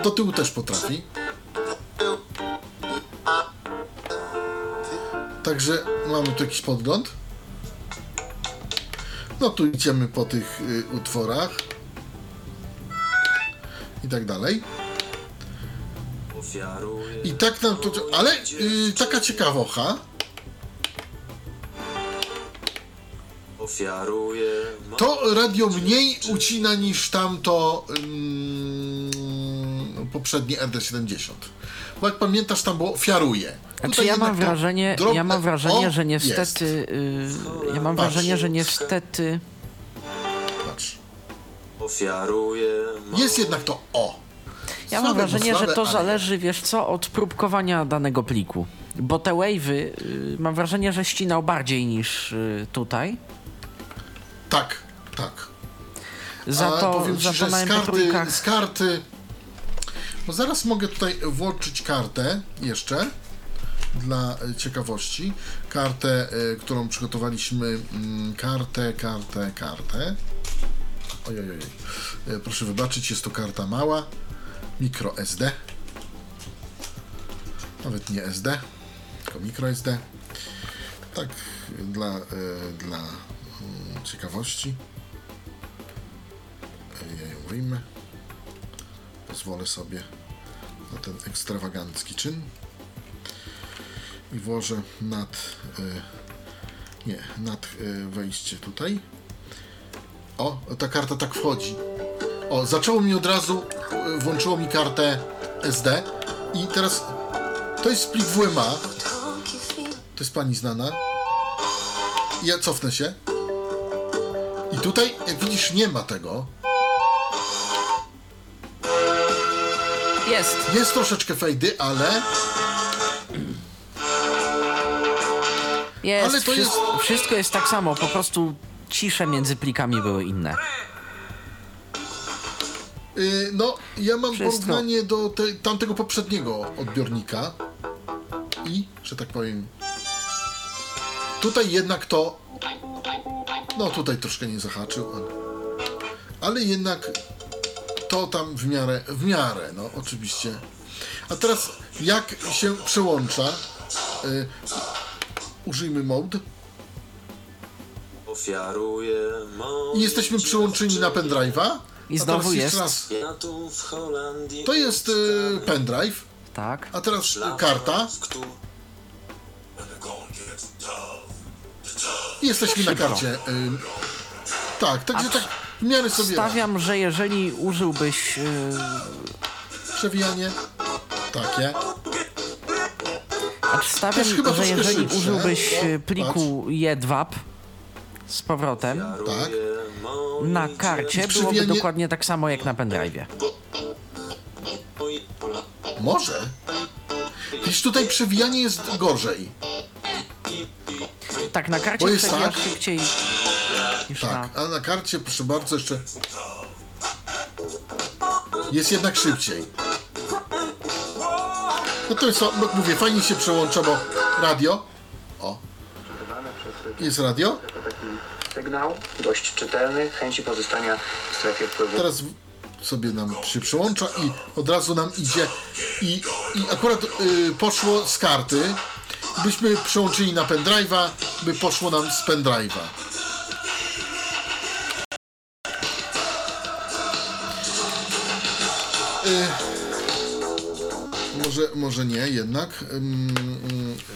Do, do tyłu też potrafi. Także mamy tu jakiś podgląd. No tu idziemy po tych y, utworach. I tak dalej. I tak nam to. Ale y, taka ciekawocha. To radio mniej ucina niż tamto ym, poprzednie RD70. Bo jak pamiętasz, tam było ofiaruje. Znaczy ja mam wrażenie, drobne ja mam wrażenie, o że niestety, y, ja mam Patrz. wrażenie, że niestety, Patrz. Jest jednak to o. ja mam wrażenie, że to ale zależy, wiesz co, od próbkowania danego pliku. Bo te wave'y, y, mam wrażenie, że ścinał bardziej niż y, tutaj. Tak, tak. Za to, powiem za ci, to że na z karty, MP3 z karty. Bo zaraz mogę tutaj włączyć kartę jeszcze dla e, ciekawości. Kartę, e, którą przygotowaliśmy. mm, Kartę, kartę, kartę. Oj, oj, oj. E, Proszę wybaczyć, jest to karta mała. Micro SD. Nawet nie SD, tylko micro SD. Tak, dla, dla mm, ciekawości. Ją wyjmę. Pozwolę sobie na ten ekstrawagancki czyn. I włożę nad. Y, nie, nad y, wejście tutaj. O, ta karta tak wchodzi. O, zaczęło mi od razu, y, włączyło mi kartę SD. I teraz to jest plik WMA. To jest pani znana. Ja cofnę się. I tutaj, jak widzisz, nie ma tego. Jest. Jest troszeczkę fejdy, ale Jest, Ale to wszystko, jest- wszystko jest tak samo, po prostu cisze między plikami były inne. y, no, ja mam Wszystko. porównanie do te, tamtego poprzedniego odbiornika i, że tak powiem, tutaj jednak to, no tutaj troszkę nie zahaczył, ale jednak to tam w miarę, w miarę, no oczywiście. A teraz jak się przełącza? Y, użyjmy mode. I jesteśmy przyłączeni na pendrive'a. I znowu jest. Raz. To jest y, pendrive, Tak. a teraz y, karta. I jesteśmy na Szybko. karcie. Y, tak, także tak w miarę sobie Stawiam, że jeżeli użyłbyś. Yy, przewijanie. Takie. znaczy stawiam, chyba że troszkę jeżeli szybsze. użyłbyś yy, pliku jedwab z powrotem, Tak. na karcie byłoby dokładnie tak samo jak na pendrive'ie. Może. Widzisz, tutaj przewijanie jest gorzej. Tak, na karcie Bo jest przewijasz tak. szybciej niż na... Tak, a na karcie, proszę bardzo, jeszcze jest jednak szybciej. No to jest, co, no mówię, fajnie się przełącza, bo radio, o, jest radio, Sygnał dość czytelny, chęci pozostania w strefie wpływu. teraz sobie nam się przełącza i od razu nam idzie i, i akurat y, poszło z karty, byśmy przełączyli na pendrive'a, by poszło nam z pendrive'a. Może, może nie, jednak. Ym, y,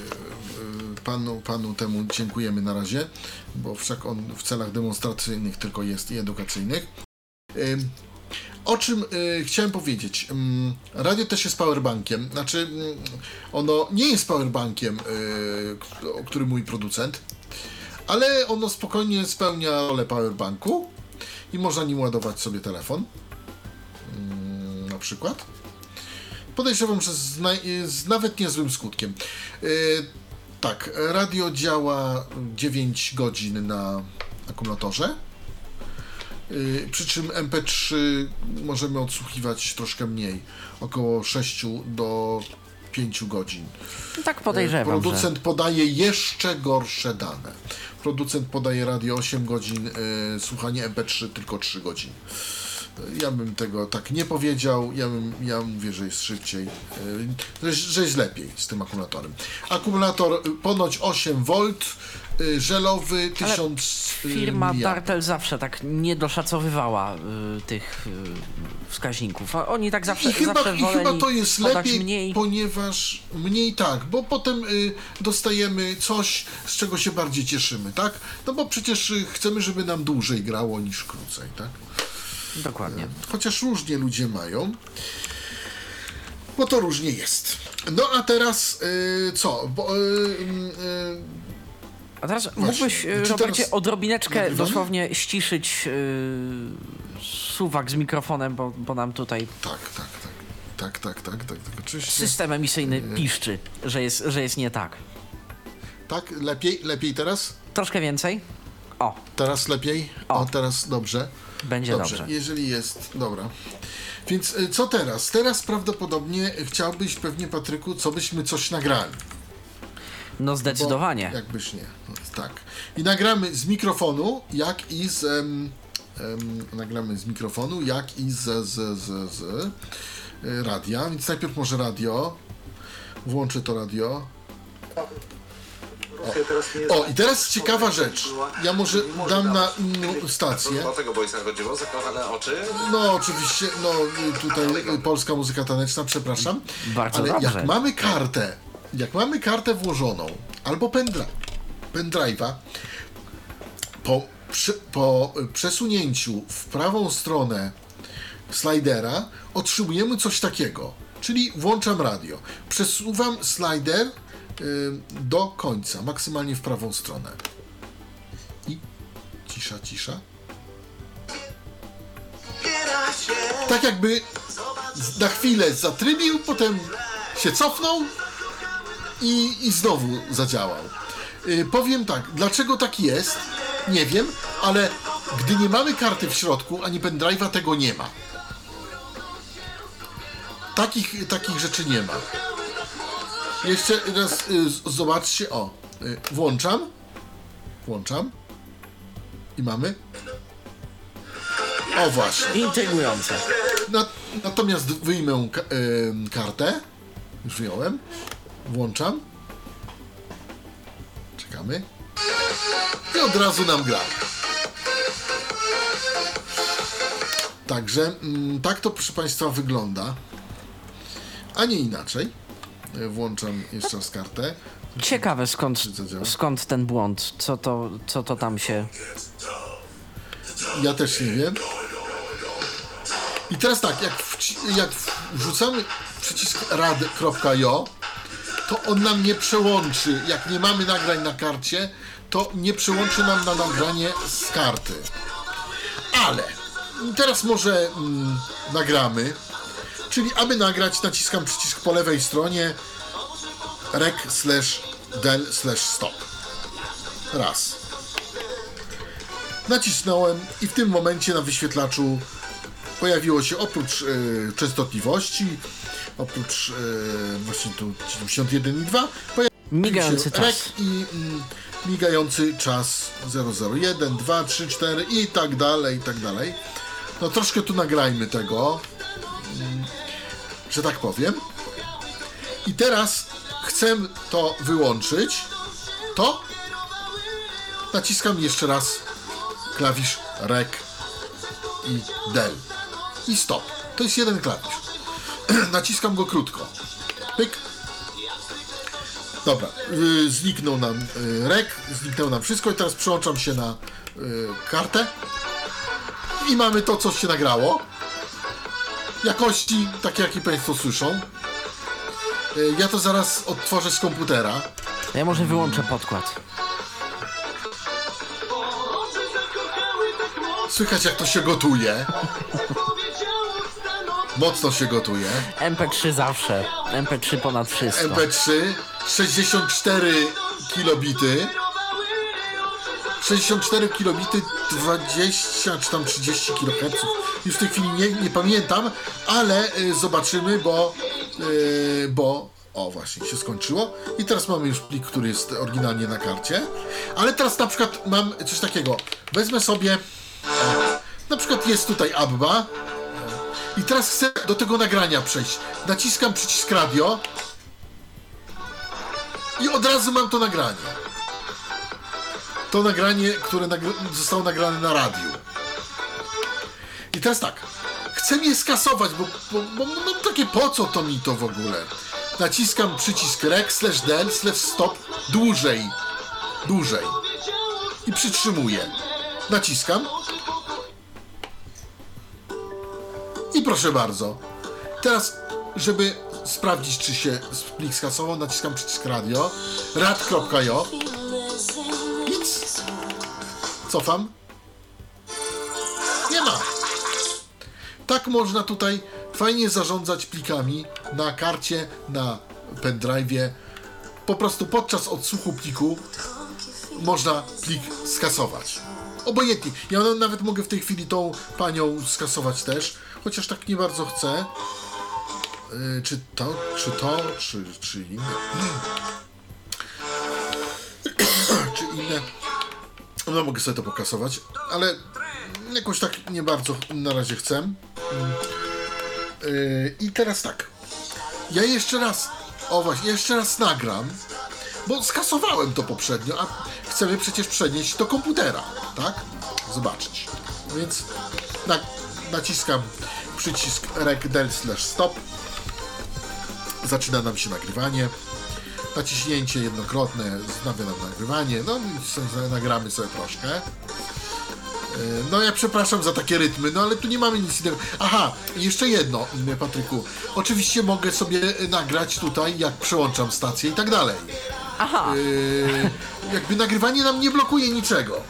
Panu, panu temu dziękujemy na razie, bo wszak on w celach demonstracyjnych tylko jest i edukacyjnych. O czym y, chciałem powiedzieć? Radio też jest powerbankiem. Znaczy, ono nie jest powerbankiem, y, k- o którym mówi producent, ale ono spokojnie spełnia rolę powerbanku i można nim ładować sobie telefon. Na przykład. Podejrzewam, że z, z nawet niezłym skutkiem. Y, tak, radio działa 9 godzin na akumulatorze. Y, Przy czym MP3 możemy odsłuchiwać troszkę mniej, około 6 do 5 godzin. Tak podejrzewam, że... Producent podaje jeszcze gorsze dane. Producent podaje radio 8 godzin, słuchanie MP3 tylko 3 godzin. Ja bym tego tak nie powiedział. Ja, bym, ja mówię, że jest szybciej, y, że, że jest lepiej z tym akumulatorem. Akumulator y, ponoć 8 V, y, żelowy 1000 y, Firma miliamp. Dartel zawsze tak nie doszacowywała y, tych y, wskaźników. A oni tak zawsze, I chyba, zawsze I chyba to jest lepiej, mniej. ponieważ mniej tak, bo potem y, dostajemy coś, z czego się bardziej cieszymy, tak? No bo przecież chcemy, żeby nam dłużej grało niż krócej, tak? Dokładnie. Chociaż różnie ludzie mają, bo to różnie jest. No a teraz y, co? Bo, y, y, A teraz Właśnie. mógłbyś, y, Czy Robercie, teraz odrobineczkę dosłownie ściszyć y, suwak z mikrofonem, bo, bo nam tutaj tak, tak, tak. Tak, tak, tak, tak, tak, oczywiście. system emisyjny Y. piszczy, że jest, że jest nie tak. Tak, lepiej, lepiej teraz? Troszkę więcej? O, Teraz lepiej? O, O. teraz dobrze. będzie dobrze. Dobrze, jeżeli jest, dobra. Więc y, co teraz? Teraz prawdopodobnie chciałbyś pewnie, Patryku, co byśmy coś nagrali. No Bo zdecydowanie. Jakbyś nie. No, tak. I nagramy z mikrofonu, jak i z. em, em, nagramy z mikrofonu, jak i z, z, z, z y, radia. Więc najpierw może radio. Włączę to radio. O, i teraz ciekawa rzecz. Ja może dam na inną stację. tego boysa chodziło, zakochane oczy. No, oczywiście, no tutaj polska muzyka taneczna, przepraszam. Bardzo Ale dobrze. jak mamy kartę, jak mamy kartę włożoną, albo pendrive, pendrive'a, po, po przesunięciu w prawą stronę slidera otrzymujemy coś takiego. Czyli włączam radio. Przesuwam slider do końca, maksymalnie w prawą stronę. I cisza, cisza. tak jakby na chwilę zatrybił, potem się cofnął i, i znowu zadziałał. Y, powiem tak, dlaczego tak jest, nie wiem, ale gdy nie mamy karty w środku, ani pendrive'a, tego nie ma. Takich, takich rzeczy nie ma. Jeszcze raz y, z- zobaczcie, o, y, włączam, włączam i mamy. O właśnie. Intrygujące. Na, natomiast wyjmę ka- em, kartę. Już wyjąłem. Włączam. Czekamy. I od razu nam gra. Także mm, tak to proszę Państwa wygląda. A nie inaczej. E, Włączam jeszcze raz kartę. Ciekawe skąd, skąd ten błąd, co to, co to tam się... Ja też nie wiem. I teraz tak, jak, wci- jak wrzucamy przycisk rad.io, to on nam nie przełączy. Jak nie mamy nagrań na karcie, to nie przełączy nam na nagranie z karty. Ale teraz może mm, nagramy. Czyli aby nagrać, naciskam przycisk po lewej stronie rec slash del slash stop. Raz. Nacisnąłem i w tym momencie na wyświetlaczu pojawiło się oprócz e, częstotliwości, oprócz e, właśnie tu 91 i 2, pojawił Migający czas. i mm, migający czas 001, 2, 3, 4 i tak dalej, i tak dalej. No troszkę tu nagrajmy tego, mm, że tak powiem. I teraz chcę to wyłączyć, to naciskam jeszcze raz klawisz rec i del i stop. To jest jeden klawisz. <clears throat> Naciskam go krótko. Pyk. Dobra, yy, zniknął nam yy, rek, zniknęło nam wszystko i teraz przełączam się na yy, kartę i mamy to, co się nagrało. Jakości, takie jakie Państwo słyszą. Y, Ja to zaraz odtworzę z komputera. Ja może wyłączę podkład. Słychać jak to się gotuje. Mocno się gotuje. MP3 zawsze. MP3 ponad wszystko. MP3 64 kilobity 64 kilobity 20 czy tam 30 kHz już w tej chwili nie, nie pamiętam ale y, zobaczymy bo y, bo o właśnie się skończyło. I teraz mamy już plik który jest oryginalnie na karcie. Ale teraz na przykład mam coś takiego. Wezmę sobie na przykład jest tutaj Abba. I teraz chcę do tego nagrania przejść. Naciskam przycisk radio i od razu mam to nagranie. To nagranie, które zostało nagrane na radiu. I teraz tak. Chcę je skasować, bo, bo, bo mam takie po co to mi to w ogóle. Naciskam przycisk rec slash del slash stop dłużej. Dłużej. I przytrzymuję. Naciskam. I proszę bardzo. Teraz, żeby sprawdzić, czy się plik skasował, naciskam przycisk radio. Nic. Cofam. Nie ma. Tak można tutaj fajnie zarządzać plikami na karcie, na pendrive'ie. Po prostu podczas odsłuchu pliku można plik skasować. Obojętnie. Ja nawet mogę w tej chwili tą panią skasować też, chociaż tak nie bardzo chcę. Yy, czy to, czy to, czy, czy inne. <clears throat> czy inne. No mogę sobie to pokasować, ale jakoś tak nie bardzo na razie chcę. Yy, I teraz tak. Ja jeszcze raz, o właśnie, jeszcze raz nagram, bo skasowałem to poprzednio, a chcemy przecież przenieść do komputera, tak? Zobaczyć. Więc na, naciskam przycisk rec del slash stop. Zaczyna nam się nagrywanie. Naciśnięcie jednokrotne wznawia nam nagrywanie. No nagramy sobie troszkę. Yy, No ja przepraszam za takie rytmy, no ale tu nie mamy nic innego. Aha, jeszcze jedno, yy, Patryku. Oczywiście mogę sobie nagrać tutaj, jak przełączam stację i tak dalej. Aha. Yy, jakby nagrywanie nam nie blokuje niczego.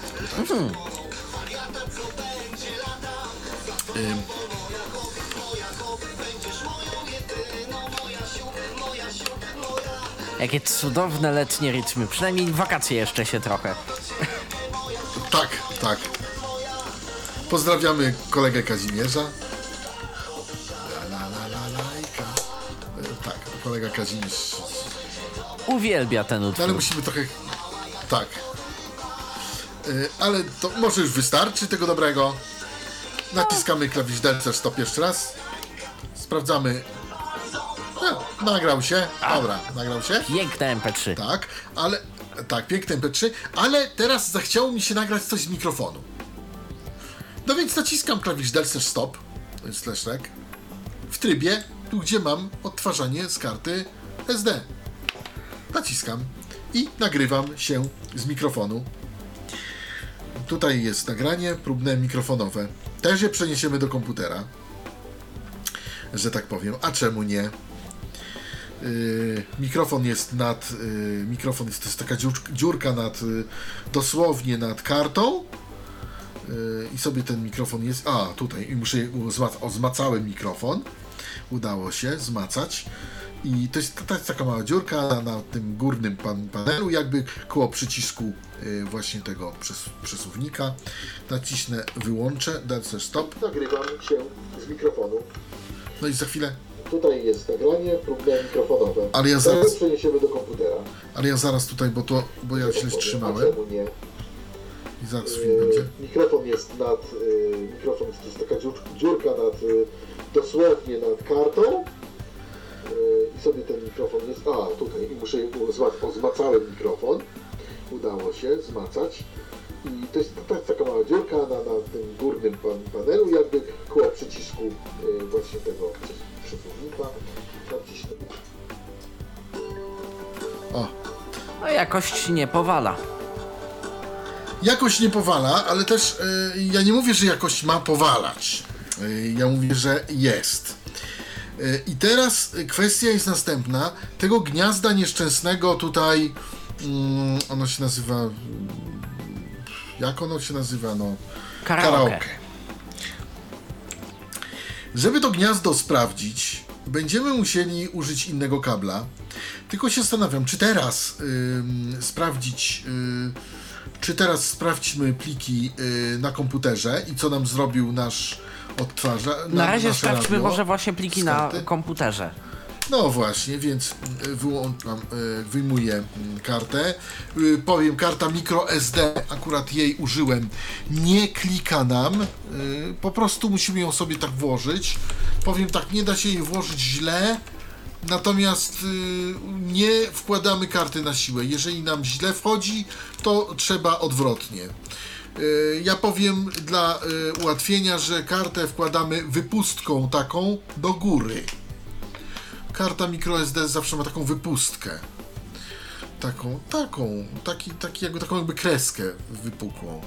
Ym. Jakie cudowne letnie rytmy. Przynajmniej wakacje jeszcze się trochę. Tak, tak. Pozdrawiamy kolegę Kazimierza. La, la, la, la, lajka. Tak, kolega Kazimierz. Uwielbia ten No ale utwór. musimy trochę. Tak. E, Ale to może już wystarczy tego dobrego. Naciskamy klawisz Delta stop jeszcze raz. Sprawdzamy. No, nagrał się. Dobra, nagrał się. Piękne MP3. Tak, ale. Tak, piękne MP3, ale teraz zachciało mi się nagrać coś z mikrofonu. No więc naciskam klawisz del slash stop, to jest w trybie, tu gdzie mam odtwarzanie z karty SD. Naciskam i nagrywam się z mikrofonu. Tutaj jest nagranie próbne mikrofonowe. Też je przeniesiemy do komputera, że tak powiem. A czemu nie? Yy, mikrofon jest nad yy, mikrofon jest, to jest taka dziur, dziurka nad yy, dosłownie nad kartą. I sobie ten mikrofon jest a tutaj i muszę o zmacałem mikrofon. Udało się zmacać. I to jest, to jest taka mała dziurka na, na tym górnym pan, panelu jakby koło przycisku właśnie tego przes, przesuwnika. Nacisnę wyłączę dać stop. Nagrywam się z mikrofonu. No i za chwilę Tutaj jest nagranie próbne mikrofonowe. Ale ja zaraz... przeniesiemy do komputera. Ale ja zaraz tutaj, bo to, bo ja źle trzymałem. nie? I zaraz film będzie. Mikrofon jest nad, y, mikrofon jest, to jest taka dziur, dziurka nad, y, dosłownie nad kartą y, i sobie ten mikrofon jest, a tutaj i muszę, zmacałem mikrofon, udało się zmacać i to jest, to jest taka mała dziurka na, na tym górnym pan, panelu, jakby koło przycisku y, właśnie tego przes- O. No jakość nie powala. Jakość nie powala, ale też y, ja nie mówię, że jakość ma powalać. Y, ja mówię, że jest. Y, I teraz kwestia jest następna. Tego gniazda nieszczęsnego tutaj, mm, ono się nazywa, jak ono się nazywa, no, Karaoke. Żeby to gniazdo sprawdzić, będziemy musieli użyć innego kabla. Tylko się zastanawiam, czy teraz ym, sprawdzić, y, czy teraz sprawdźmy pliki y, na komputerze i co nam zrobił nasz odtwarza. Na razie nasze sprawdźmy radio może właśnie pliki na komputerze. No właśnie, więc y, wyłączam, y, wyjmuję mm, kartę. Y, Powiem, karta micro SD, akurat jej użyłem, nie klika nam, po prostu musimy ją sobie tak włożyć. Powiem tak, nie da się jej włożyć źle, natomiast nie wkładamy karty na siłę. Jeżeli nam źle wchodzi, to trzeba odwrotnie. Ja powiem dla ułatwienia, że kartę wkładamy wypustką taką do góry karta microSD zawsze ma taką wypustkę. Taką, taką, taki, taki jakby, taką jakby kreskę wypukłą.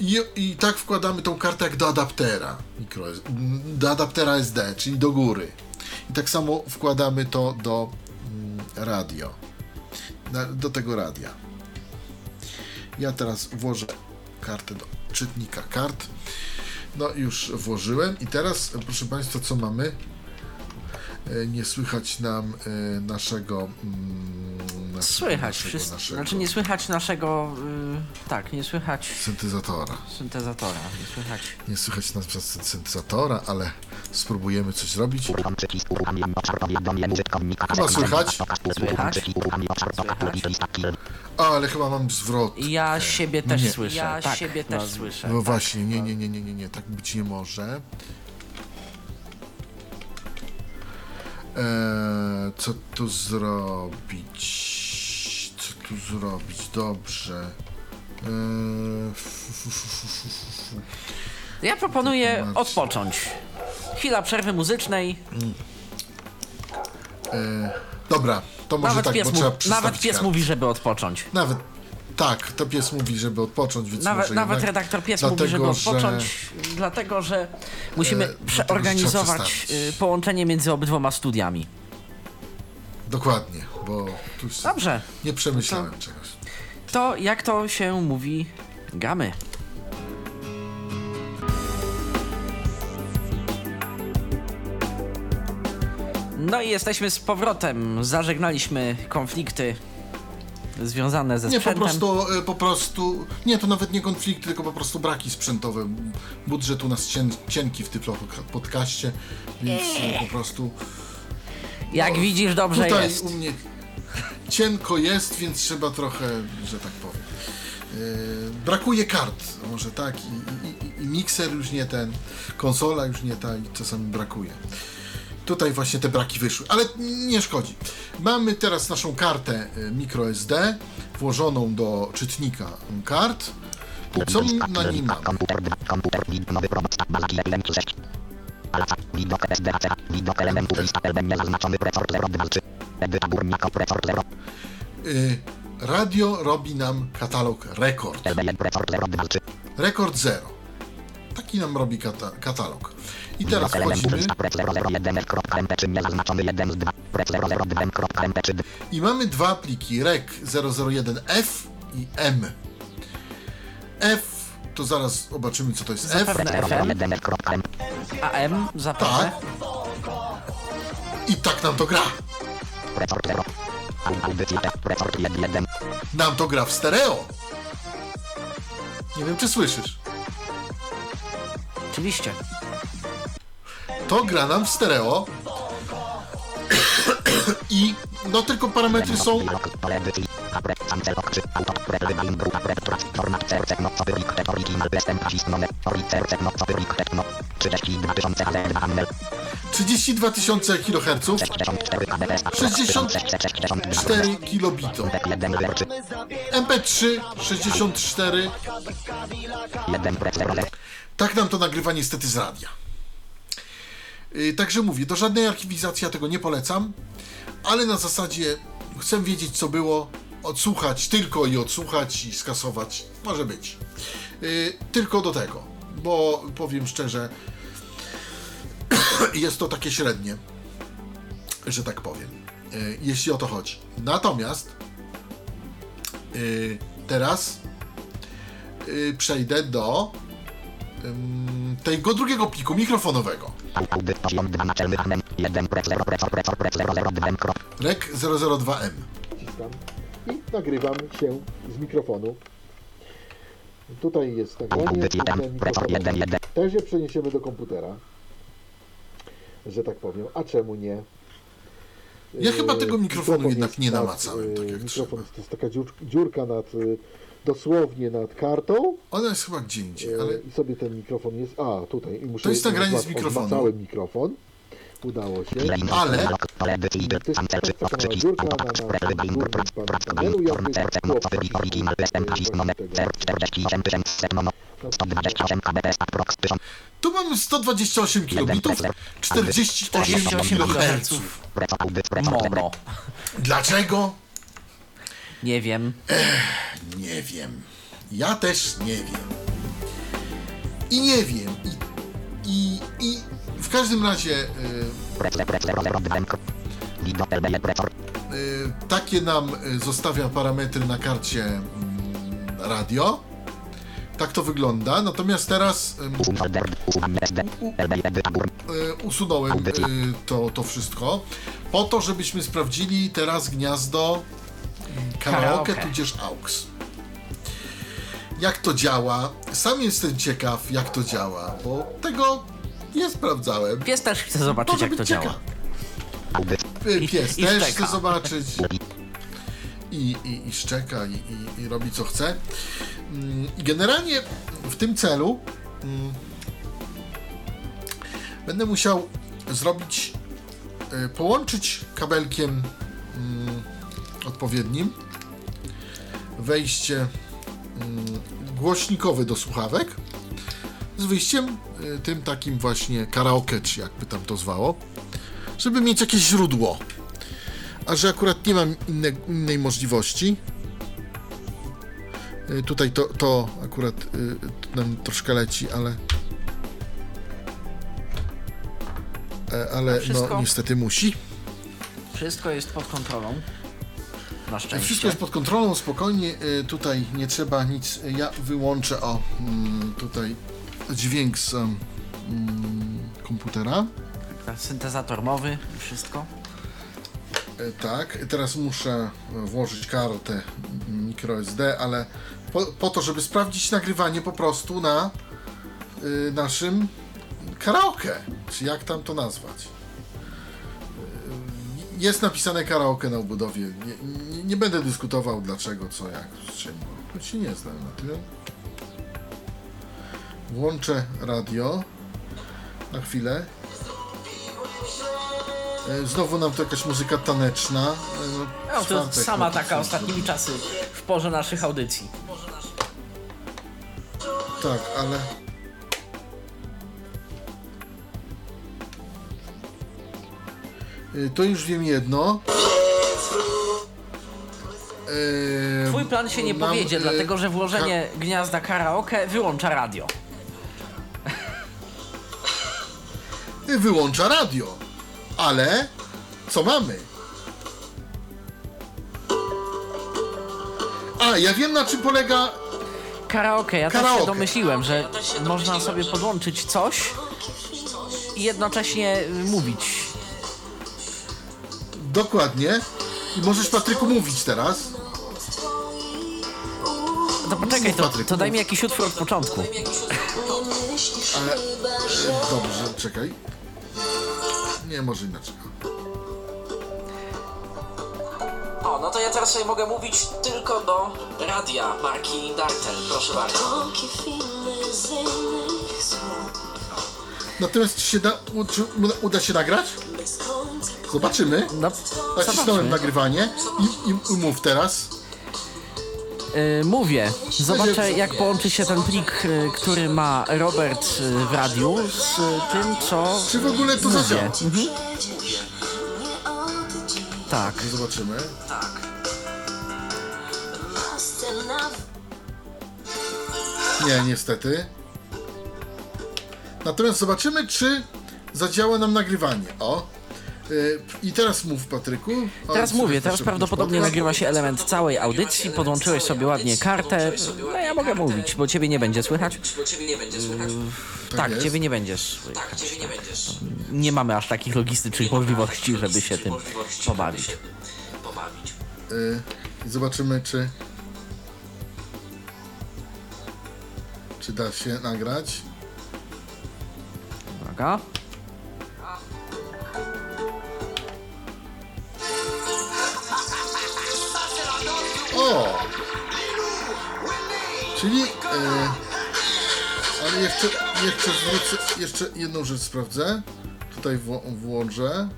I, I tak wkładamy tą kartę jak do adaptera, micro, do adaptera SD, czyli do góry. I tak samo wkładamy to do mm, radio, na, do tego radia. Ja teraz włożę kartę do czytnika kart. No już włożyłem i teraz, proszę Państwa, co mamy? E, nie słychać nam e, naszego. mm, naszego- Słychać naszego, wszystko. naszego Znaczy nie słychać naszego. y, tak, nie słychać syntezatora. syntezatora. Nie słychać. Nie słychać nas przez syntezatora, ale spróbujemy coś zrobić. Chyba słychać. Słychać? A, ale chyba mam zwrot. Ja siebie też Nie. słyszę. Ja tak, siebie też słyszę. No właśnie, nie, nie, nie, nie, nie, nie, tak być nie może. Eee, co tu zrobić? Co tu zrobić? Dobrze. Eee, Ja proponuję Informacja. odpocząć. Chwila przerwy muzycznej. Dobra, to może Nawet tak, pies, bo mu, trzeba nawet przestawić pies kartę. mówi, żeby odpocząć. Nawet tak, to pies mówi, żeby odpocząć, więc Nawet, może nawet jednak, redaktor pies dlatego, mówi, żeby że- odpocząć, dlatego że musimy E, dlatego, że przeorganizować przestawić. y, połączenie między obydwoma studiami. Dokładnie, bo tu Dobrze, nie przemyślałem czegoś. to jak to się mówi, gamy. No i jesteśmy z powrotem. Zażegnaliśmy konflikty związane ze Nie, po sprzętem. prostu, e, po prostu, nie, to nawet nie konflikty, tylko po prostu braki sprzętowe. Budżet u nas cien, cienki w tym podcaście, więc e, po prostu Jak widzisz, dobrze tutaj jest. u mnie cienko jest, więc trzeba trochę, że tak powiem. e, brakuje kart, może tak, i, i, i mikser już nie ten, konsola już nie ta i czasami brakuje. Tutaj właśnie te braki wyszły, ale nie szkodzi. Mamy teraz naszą kartę y, microSD włożoną do czytnika kart. Co na nim mamy? Komputer, komputer, nowy robot, balaki 1 6. Alaca, widok SDAC, widok elementów lista LB niezaznaczony prefor 0 2 3. Edyta górnika prefor 0, Y, radio robi nam katalog rekord. LB1 prefor 0 2 3. Rekord 0. Taki nam robi kata katalog. I teraz wchodzimy lista prec 001 f.mp3 niezaznaczony 1 z 2. Prec 002 m.mp3 i mamy dwa pliki rec 001F i M. F to zaraz zobaczymy co to jest F. Zapewne FM, 001 f.mp. AM, zapewne. Tak. I tak nam to gra. Prefor 0. Audycja F, prefor 1. Nam to gra w stereo. Nie wiem, czy słyszysz. Oczywiście. To gra nam w stereo. I no tylko parametry są. No, 32 tysiące, ale 2 handel, 32 tysiące kHz, 64 kbps, 64 64 kilobito. 1 lerczy, MP3 64. 1 prec, 0, Tak nam to nagrywa niestety z radia. Yy, Także mówię, do żadnej archiwizacji ja tego nie polecam, ale na zasadzie chcę wiedzieć co było, odsłuchać tylko i odsłuchać i skasować, może być. Yy, Tylko do tego, bo powiem szczerze, <coughs> jest to takie średnie. że tak powiem, e, jeśli o to chodzi. Natomiast teraz przejdę do tego drugiego pliku mikrofonowego. Audyt poziom 2 naczelny anem. 1 prec 0 precor precor prec 0 0 2 krop. Rec 002M. Wciskam i nagrywam się z mikrofonu. Tutaj jest nagranie. Audycja tam. ten Precor mikrofon 1 1. Też je przeniesiemy do komputera. Że tak powiem. A czemu nie? Ja Yy, chyba tego mikrofonu mikrofon jednak nie namacałem, yy, tak jak Mikrofon trzeba. to jest taka dziur, dziurka nad, yy, dosłownie nad kartą. Ona jest chyba gdzie indziej, Yy, ale I sobie ten mikrofon jest. A, tutaj. I muszę To jest nagranie z mikrofonu. Cały mikrofon. Udało się. Ale- Dialog. Pole edycji. To jest Ancelcy. taka mała Odczyki. dziurka na, na, Autopakt. na Prec górnym górnym prac. pan- Prac panelu, Form jakby cerce. było Mocowy. Original. Western. Nazist. Nomen. Cer 48 tysięcy. Nono. 128 kbps. Aprox. 1000. tu mamy 128 kilobitów, 48 48 kHz. Mono. Dlaczego? Nie wiem. Nie wiem. Ja też nie wiem. I nie wiem. I, i, i w każdym razie y, Prec 0 0 0 2 krop. Lido LB precor. y, takie nam y, zostawia parametry na karcie mm, radio. Tak to wygląda. Natomiast teraz usunąłem to, to wszystko po to, żebyśmy sprawdzili teraz gniazdo karaoke, Karaoke. tudzież aux. Jak to działa? Sam jestem ciekaw, jak to działa, bo tego nie sprawdzałem. Pies też chce zobaczyć, Może jak to działa. ciekaw. Audyt. Y, Pies I też szczeka. chce zobaczyć i, i, i szczeka i, i, i robi co chce. Mm, I generalnie w tym celu mm, będę musiał zrobić, y, połączyć kabelkiem mm, odpowiednim wejście mm, głośnikowe do słuchawek z wyjściem y, tym takim właśnie karaoke, czy jakby tam to zwało, żeby mieć jakieś źródło. A że akurat nie mam inne, innej możliwości, y, tutaj to, to akurat y, nam troszkę leci, ale e, ale no niestety musi. Wszystko jest pod kontrolą. Na szczęście. Wszystko jest pod kontrolą, spokojnie, y, tutaj nie trzeba nic, ja wyłączę o mm, tutaj dźwięk z mm, komputera. Syntezator mowy i wszystko. E, Tak, teraz muszę włożyć kartę microSD, ale po, po to, żeby sprawdzić nagrywanie po prostu na y, naszym karaoke, czy jak tam to nazwać. Jest napisane karaoke na obudowie. Nie, nie, nie będę dyskutował dlaczego, co, jak, z czym. bo się nie znam na tym. Włączę radio na chwilę. E, Znowu nam to jakaś muzyka taneczna. E, No, to czwartek, sama no to taka ostatnimi czasy w porze naszych audycji. Tak, ale. To już wiem jedno. E, Twój plan się nie nam, powiedzie, e, dlatego że włożenie gniazda karaoke wyłącza radio. ka- wyłącza radio. Ale co mamy? A, ja wiem na czym polega Karaoke, ja też Karaoke. się domyśliłem, że można sobie podłączyć coś i jednocześnie y, mówić. Dokładnie. I możesz Patryku mówić teraz. To poczekaj, to, Patryk, to daj mi jakiś utwór od początku. Ale. e, Dobrze, czekaj. Nie, może inaczej. O, no to ja teraz sobie mogę mówić tylko do radia marki Dartel, proszę bardzo. Natomiast czy się da, u- czy uda- uda się nagrać? Zobaczymy. No, Nacisnąłem zobaczmy. nagrywanie i, i mów teraz. Yy, mówię. Zobaczę, jak połączy się ten plik, yy, który ma Robert yy, w radiu z yy, tym, co Czy w ogóle to mówię. zadziała? Mhm. Tak. Zobaczymy. Nie, niestety. Natomiast zobaczymy, czy zadziała nam nagrywanie. O. Y, I teraz mów, Patryku. O, Teraz mówię, teraz prawdopodobnie podcast. nagrywa się element całej audycji, podłączyłeś sobie ładnie kartę. No ja mogę mówić, bo ciebie nie będzie słychać. Bo ciebie nie będzie słychać. Tak, jest. ciebie nie będzie słychać. Tak, ciebie nie będziesz. Nie mamy aż takich logistycznych możliwości, żeby się tym pobawić. Y, zobaczymy, czy. Czy da się nagrać? Uwaga. O! Czyli. E, ale jeszcze, jeszcze zwrócę. Jeszcze jedną rzecz sprawdzę. Tutaj wło- włączę.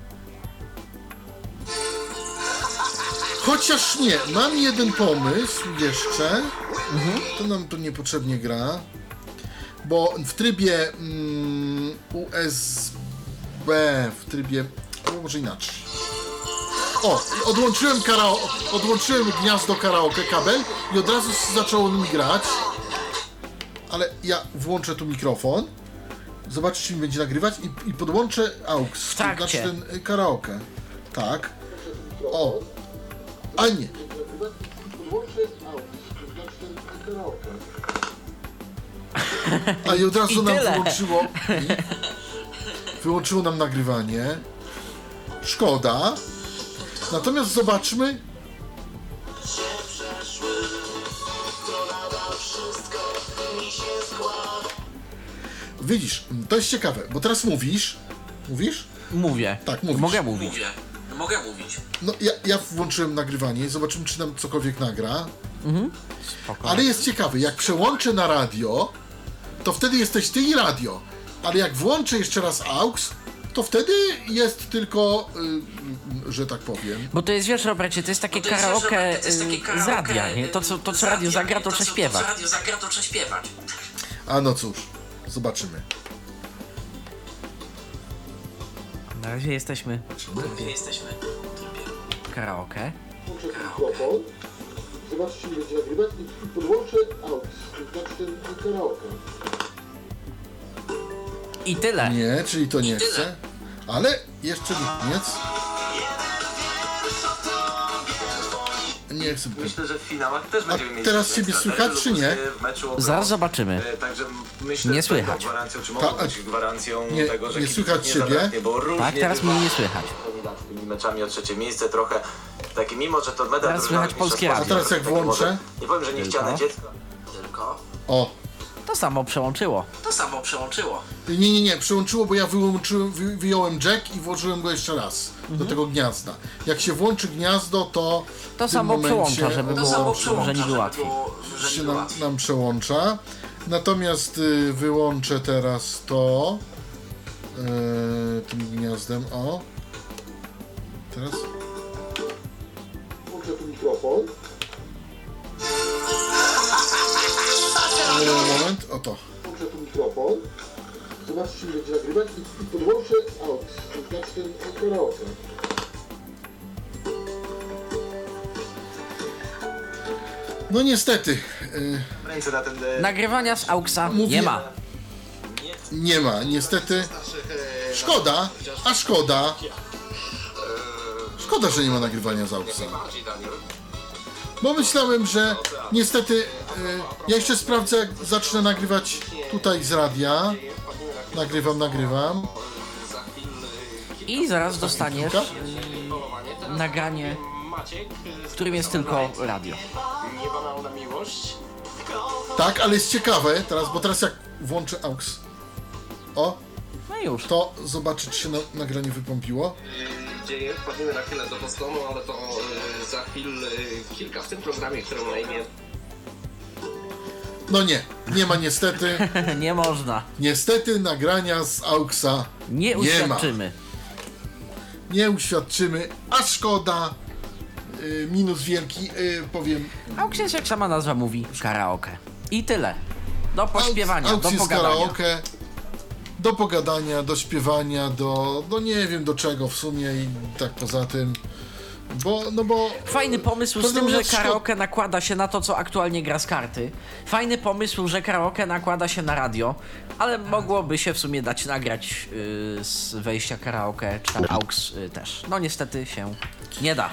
Chociaż nie, mam jeden pomysł jeszcze. To nam to niepotrzebnie gra. Bo w trybie mm, USB, w trybie. albo może inaczej. O, odłączyłem, karao- odłączyłem gniazdo karaoke kabel i od razu zaczęło mi grać. Ale ja włączę tu mikrofon. Zobaczcie, czy mi będzie nagrywać i, i podłączę AUX. W trakcie. Znaczy ten y, karaoke. Tak. O. A nie. A i od razu I nam tyle. wyłączyło. <laughs> Wyłączyło nam nagrywanie. Szkoda. Natomiast zobaczmy. Widzisz, to jest ciekawe, bo teraz mówisz. Mówisz? Mówię. Tak, mówisz. Mogę mówić. Mówię. Mogę mówić. No, ja, ja włączyłem nagrywanie, zobaczymy, czy nam cokolwiek nagra. Spoko. Ale jest ciekawy, jak przełączę na radio, to wtedy jesteś ty i radio. Ale jak włączę jeszcze raz AUX, to wtedy jest tylko, y, że tak powiem. Bo to jest, wiesz, Robercie, to jest takie To jest, karaoke, wiesz, to jest takie y, z karaoke, radia, nie? To, co, to, co radio zagra, to śpiewać. To, co radio zagra, to trzeba śpiewać. A no cóż, zobaczymy. Na razie jesteśmy My jesteśmy. w karaoke. Mikrofon. Zobaczcie, czy mi będzie nagrywać i, i podłączę AUX, to znaczy ten karaoke. I tyle. Nie, czyli to nie chcę. Ale jeszcze nie nic. Nie chcę. Myślę, że w finałach też będziemy mieć... teraz ciebie słychać, czy nie? Lubuskie w meczu o Zaraz zobaczymy. E, Także myślę, Nie że będą słychać. gwarancją, czy Ta- mogą być gwarancją nie- tego, że nie kibiców słychać nie ciebie? zabraknie, bo różnie Tak, teraz bywa mnie nie słychać. nad tymi meczami o trzecie miejsce trochę taki, mimo że to medal Teraz drużynowych słychać polskie radio. A teraz jak włączę? może- Nie powiem, że niechciane Tylko. dziecko, tylko O. To samo przełączyło. to samo przełączyło. Nie, nie, nie, przyłączyło, bo ja wyłączyłem, wy, wyjąłem jack i włożyłem go jeszcze raz do tego gniazda. Jak się włączy gniazdo, to. Mhm. To tym samo momencie przełącza, żeby ono było- samo że przełącza, niby żeby łatwiej. było- że się niby nam, łatwiej. nam przełącza. Natomiast y, wyłączę teraz to y, tym gniazdem. O. Teraz. Włączę tu mikrofon. Oto. Włączę tu mikrofon. Zobaczcie, czy będzie nagrywać i, i podłączę AUX, to znaczy ten karaoke. No niestety, y, Ręce na ten... e, Nagrywania z AUXa Mówię- nie ma. nie ma. Niestety. Szkoda, a szkoda. Szkoda, że nie ma nagrywania z AUXa. Bo myślałem, że niestety y, ja jeszcze sprawdzę, jak zacznę nagrywać tutaj z radia. Nagrywam, nagrywam. I zaraz dostaniesz y, nagranie, w którym jest tylko radio. Tak, ale jest ciekawe teraz, bo teraz jak włączę AUX. O, No już. to zobaczyć, czy się na, nagranie wypompiło. Dzieje. Wpadniemy na chwilę do Bostonu, ale to y, za chwilę y, kilka w tym programie, który ma imię No nie, nie ma niestety. <laughs> nie można. Niestety nagrania z AUXa Nie Nie ma. uświadczymy. nie uświadczymy, a szkoda. Y, minus wielki, y, powiem. Jest, jak sama nazwa mówi, karaoke. I tyle. Do pośpiewania, AUX do pogadania. karaoke. Do pogadania, do śpiewania, do, do nie wiem do czego w sumie i tak poza tym. Bo, no bo... Fajny pomysł z tym, że karaoke nakłada się na to, co aktualnie gra z karty. Fajny pomysł, że karaoke nakłada się na radio, ale mogłoby się w sumie dać nagrać yy, z wejścia karaoke, czy tam aux yy, też. No niestety się nie da.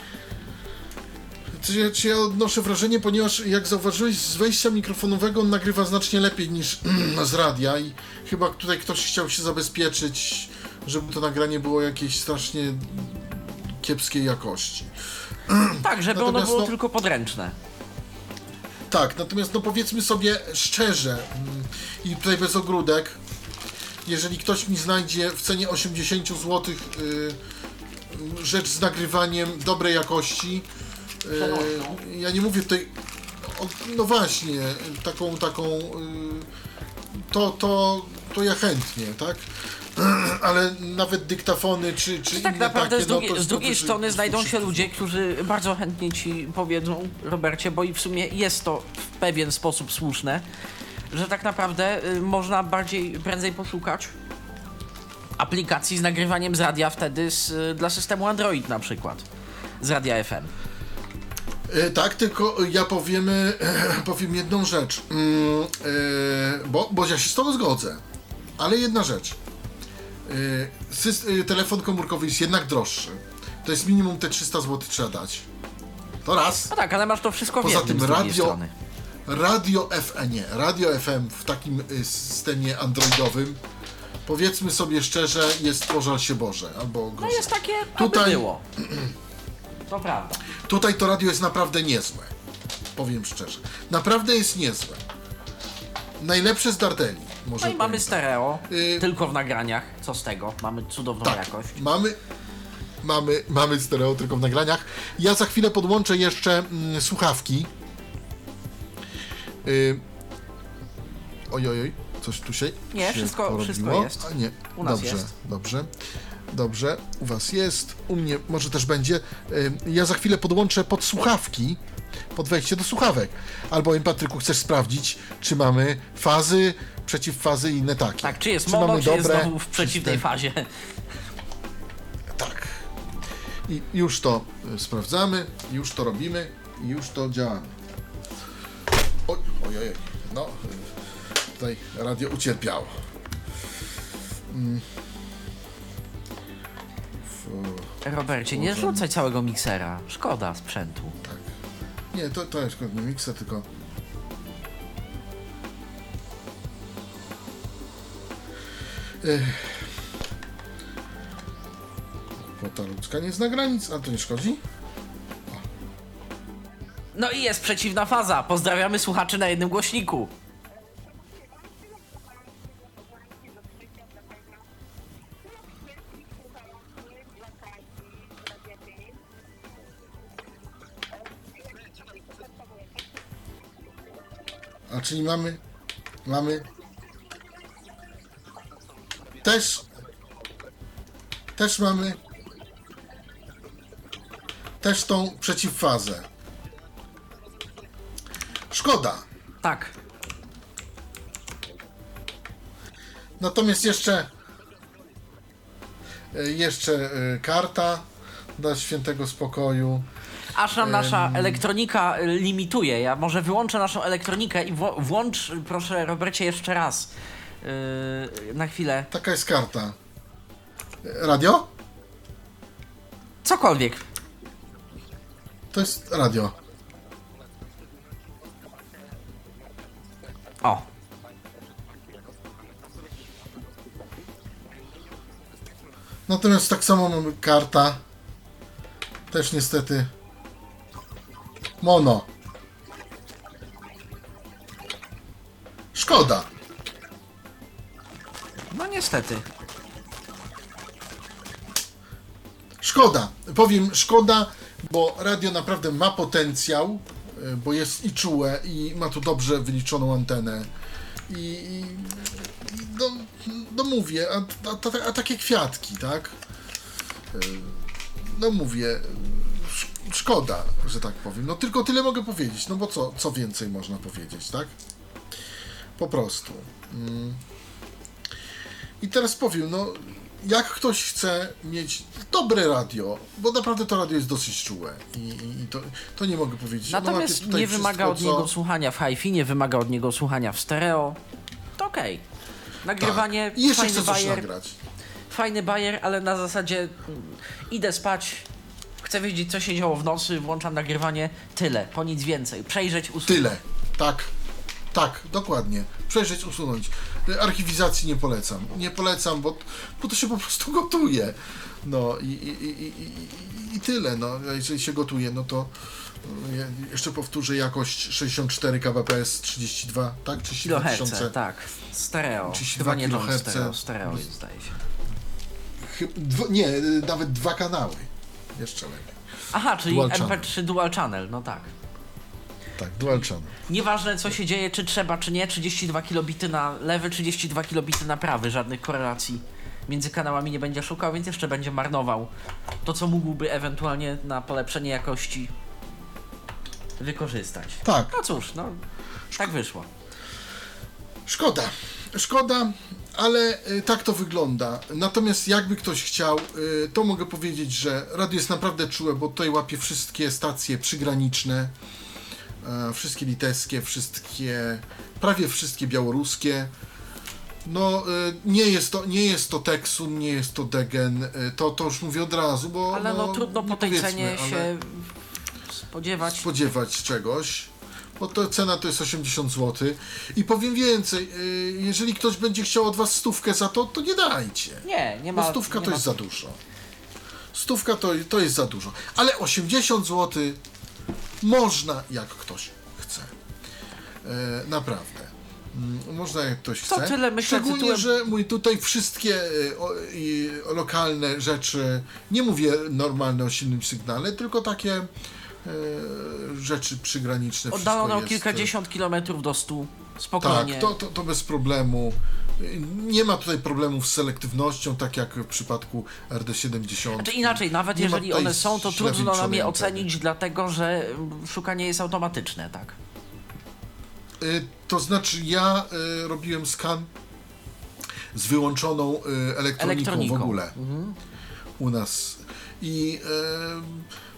Czy ja, odnoszę wrażenie, ponieważ jak zauważyłeś, z wejścia mikrofonowego on nagrywa znacznie lepiej niż <clears throat> z radia i chyba tutaj ktoś chciał się zabezpieczyć, żeby to nagranie było jakieś strasznie kiepskiej jakości. <clears throat> Tak, żeby ono Natomiast było no- tylko podręczne. Tak, natomiast no powiedzmy sobie szczerze mm, i tutaj bez ogródek, jeżeli ktoś mi znajdzie w cenie 80 zł y, rzecz z nagrywaniem dobrej jakości, y, ja nie mówię tutaj, no właśnie, taką, taką, y, to, to, to ja chętnie, tak? <clears throat> Ale nawet dyktafony czy, czy Tak inne naprawdę takie, z drugiej, no to, z drugiej to strony znajdą 200 się ludzie, którzy bardzo chętnie ci powiedzą, Robercie, bo i w sumie jest to w pewien sposób słuszne, że tak naprawdę y, można bardziej, prędzej poszukać aplikacji z nagrywaniem z radia wtedy z, y, dla systemu Android na przykład. Z radia FM. E, Tak, tylko ja powiem, e, <clears throat> powiem jedną rzecz. Mm, e, bo, bo ja się z tobą zgodzę. Ale jedna rzecz. Telefon komórkowy jest jednak droższy. To jest minimum te 300 zł trzeba dać. To raz. No tak, ale masz to wszystko w Poza jednym tym radio, radio FM, nie, radio FM w takim y, systemie androidowym, powiedzmy sobie szczerze, jest pożal się Boże, albo No jest takie, Tutaj- było. <clears throat> To prawda. Tutaj to radio jest naprawdę niezłe. Powiem szczerze. Naprawdę jest niezłe. Najlepsze z Darteli. Może No i mamy tak. stereo, Y- tylko w nagraniach. Co z tego? Mamy cudowną Tak, jakość. mamy, mamy, mamy stereo tylko w nagraniach. Ja za chwilę podłączę jeszcze mm, słuchawki. Y... Oj, oj, oj, coś tu się Nie, się wszystko- porobiło. wszystko jest. A nie, U nas dobrze, jest. dobrze. Dobrze, u was jest, u mnie może też będzie. Ja za chwilę podłączę pod słuchawki, pod wejście do słuchawek. Albowiem, Patryku, chcesz sprawdzić, czy mamy fazy, przeciwfazy i inne takie. Tak, czy jest czy mamy czy jest dobre, znowu w przeciwnej fazie. Tak. I już to y, sprawdzamy, już to robimy już to działamy. Oj, oj, oj, oj. no, y, tutaj radio ucierpiało. Mm. Robercie, nie Możemy. rzucaj całego miksera. Szkoda sprzętu. Nie, to, to jest nie mikser, tylko... Ech. Kwota ludzka nie zna granic, ale to nie szkodzi. No i jest przeciwna faza. Pozdrawiamy słuchaczy na jednym głośniku. Czyli mamy. Mamy. Też. Też mamy. Też tą przeciwfazę. Szkoda. Tak. Natomiast jeszcze. Jeszcze e, karta dla świętego spokoju. Aż nam nasza elektronika limituje. Ja może wyłączę naszą elektronikę i wło- włącz, proszę, Robercie, jeszcze raz. Yy, na chwilę. Taka jest karta. Radio? Cokolwiek. To jest radio. O. Natomiast tak samo mamy karta. Też niestety. Mono. Szkoda. No niestety. Szkoda. Powiem szkoda, bo radio naprawdę ma potencjał, y, bo jest i czułe, i ma tu dobrze wyliczoną antenę. I, i, i no, no mówię, a, a, a, a takie kwiatki, tak? Y, No mówię, szkoda, że tak powiem. No tylko tyle mogę powiedzieć, no bo co, co więcej można powiedzieć, tak? Po prostu. Mm. I teraz powiem, no jak ktoś chce mieć dobre radio, bo naprawdę to radio jest dosyć czułe i, i, i to, to nie mogę powiedzieć. Ono Natomiast tutaj nie wymaga wszystko, od co- niego słuchania w hi-fi, nie wymaga od niego słuchania w stereo. To okej. Nagrywanie, Tak. I jeszcze fajny chcę coś bajer, nagrać. fajny bajer, ale na zasadzie mm, idę spać, chcę wiedzieć co się działo w nocy, włączam nagrywanie, tyle, po nic więcej. Przejrzeć, usunąć. Tyle. Tak. Tak, dokładnie. Przejrzeć, usunąć. Y, Archiwizacji nie polecam. Nie polecam, bo, bo to się po prostu <laughs> gotuje. No i, i, i, i, i- tyle. No, jeżeli się gotuje, no to y, jeszcze powtórzę jakość 64 kbps 32, tak? 32 Kiloherce, tysiące. tak. Stereo. 32 Chyba nie kiloherce. stereo, stereo zdaje się. Nie, y, nawet dwa kanały. Jeszcze lepiej. Aha, czyli Dual channel. MP3 Dual Channel, no tak. Tak, dual channel. Nieważne co się dzieje, czy trzeba, czy nie, 32 kilobity na lewy, 32 kilobity na prawy, żadnych korelacji między kanałami nie będzie szukał, więc jeszcze będzie marnował to, co mógłby ewentualnie na polepszenie jakości wykorzystać. Tak. No cóż, no tak wyszło. Szkoda, szkoda, ale y, tak to wygląda. Natomiast jakby ktoś chciał, y, to mogę powiedzieć, że radio jest naprawdę czułe, bo tutaj łapie wszystkie stacje przygraniczne, e, wszystkie litewskie, wszystkie, prawie wszystkie białoruskie. No, nie jest to, nie jest to Texun, nie jest to Degen, to, to już mówię od razu, bo Ale no, trudno nie po tej cenie się spodziewać. spodziewać czegoś, bo to cena to jest 80 zł. I powiem więcej, y, jeżeli ktoś będzie chciał od was stówkę za to, to nie dajcie. Nie, nie ma. Bo stówka nie to ma- jest za dużo. Stówka to, to jest za dużo. Ale 80 zł można, jak ktoś chce. E, naprawdę. Mm, Można jak ktoś To chce. tyle, myślę, Szczególnie, tytułem- że mój tutaj wszystkie e, o, lokalne rzeczy, nie mówię normalne o silnym sygnale, tylko takie rzeczy przygraniczne. wszystko Oddalono o jest, e, kilkadziesiąt kilometrów do stu. Spokojnie. tak, to, to, to bez problemu. Nie ma tutaj problemów z selektywnością, tak jak w przypadku RD70. Znaczy inaczej, nawet Nie jeżeli one są, to trudno nam je ocenić, dlatego że mm, szukanie jest automatyczne, tak? Y, To znaczy, ja robiłem skan z wyłączoną elektroniką, Elektroniką. w ogóle u nas. I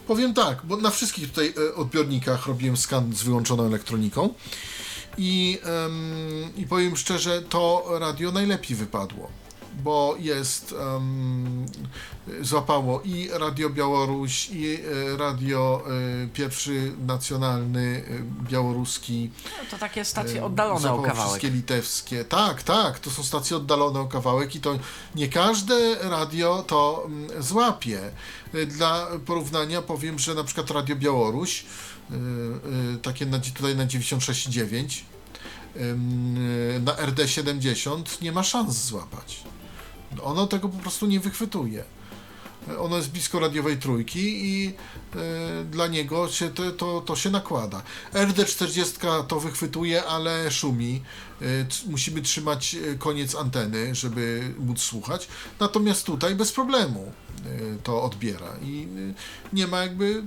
powiem tak, bo na wszystkich tutaj y, odbiornikach robiłem skan z wyłączoną elektroniką. I, em, I powiem szczerze, to radio najlepiej wypadło, bo jest, em, złapało i Radio Białoruś, i e, Radio e, Pierwszy Nacjonalny e, Białoruski. No to takie stacje oddalone o kawałek. Wszystkie litewskie. Tak, tak, to są stacje oddalone o kawałek i to nie każde radio to mm, złapie. Dla porównania powiem, że na przykład Radio Białoruś, takie na, tutaj na 96,9 em, na RD70 nie ma szans złapać. Ono tego po prostu nie wychwytuje. Ono jest blisko radiowej trójki i e, dla niego się to, to, to się nakłada. RD40 to wychwytuje, ale szumi. C- musimy trzymać e, koniec anteny, żeby móc słuchać. Natomiast tutaj bez problemu e, to odbiera i e, nie ma jakby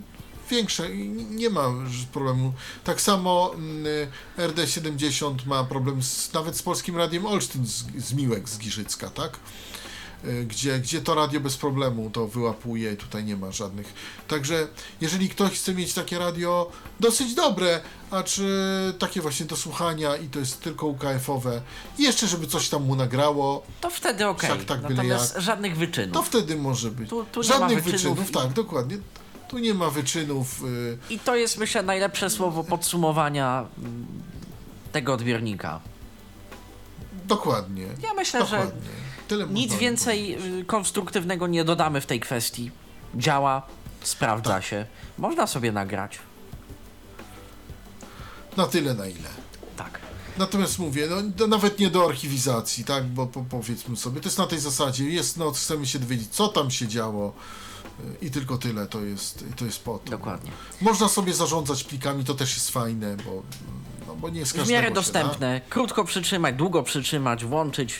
większe, nie ma problemu. Tak samo mm, RD70 ma problem z, nawet z Polskim Radiem Olsztyn, z, z Miłek, z Giżycka, tak? Y, Gdzie, gdzie to radio bez problemu to wyłapuje i tutaj nie ma żadnych. Także jeżeli ktoś chce mieć takie radio dosyć dobre, a czy takie właśnie do słuchania i to jest tylko UKF-owe i jeszcze żeby coś tam mu nagrało, To wtedy okej. Wszak tak Natomiast jak. żadnych wyczynów. to wtedy może być. Tu- tu nie ma Żadnych wyczynów wyczynów, i- tak, dokładnie. Tu nie ma wyczynów. y, I to jest, myślę, najlepsze słowo podsumowania mm, tego odbiornika. Dokładnie. Ja myślę, że Dokładnie. Tyle nic więcej y, konstruktywnego nie dodamy w tej kwestii. Działa, sprawdza Tak. się. Można sobie nagrać. Na tyle, na ile. Tak. Natomiast mówię, no, nawet nie do archiwizacji, tak, bo po, powiedzmy sobie, to jest na tej zasadzie, jest noc, chcemy się dowiedzieć, co tam się działo y, i tylko tyle, to jest, to jest po to. Dokładnie. Można sobie zarządzać plikami, to też jest fajne, bo, no, bo nie z W miarę da. dostępne. Krótko przytrzymać, długo przytrzymać, włączyć,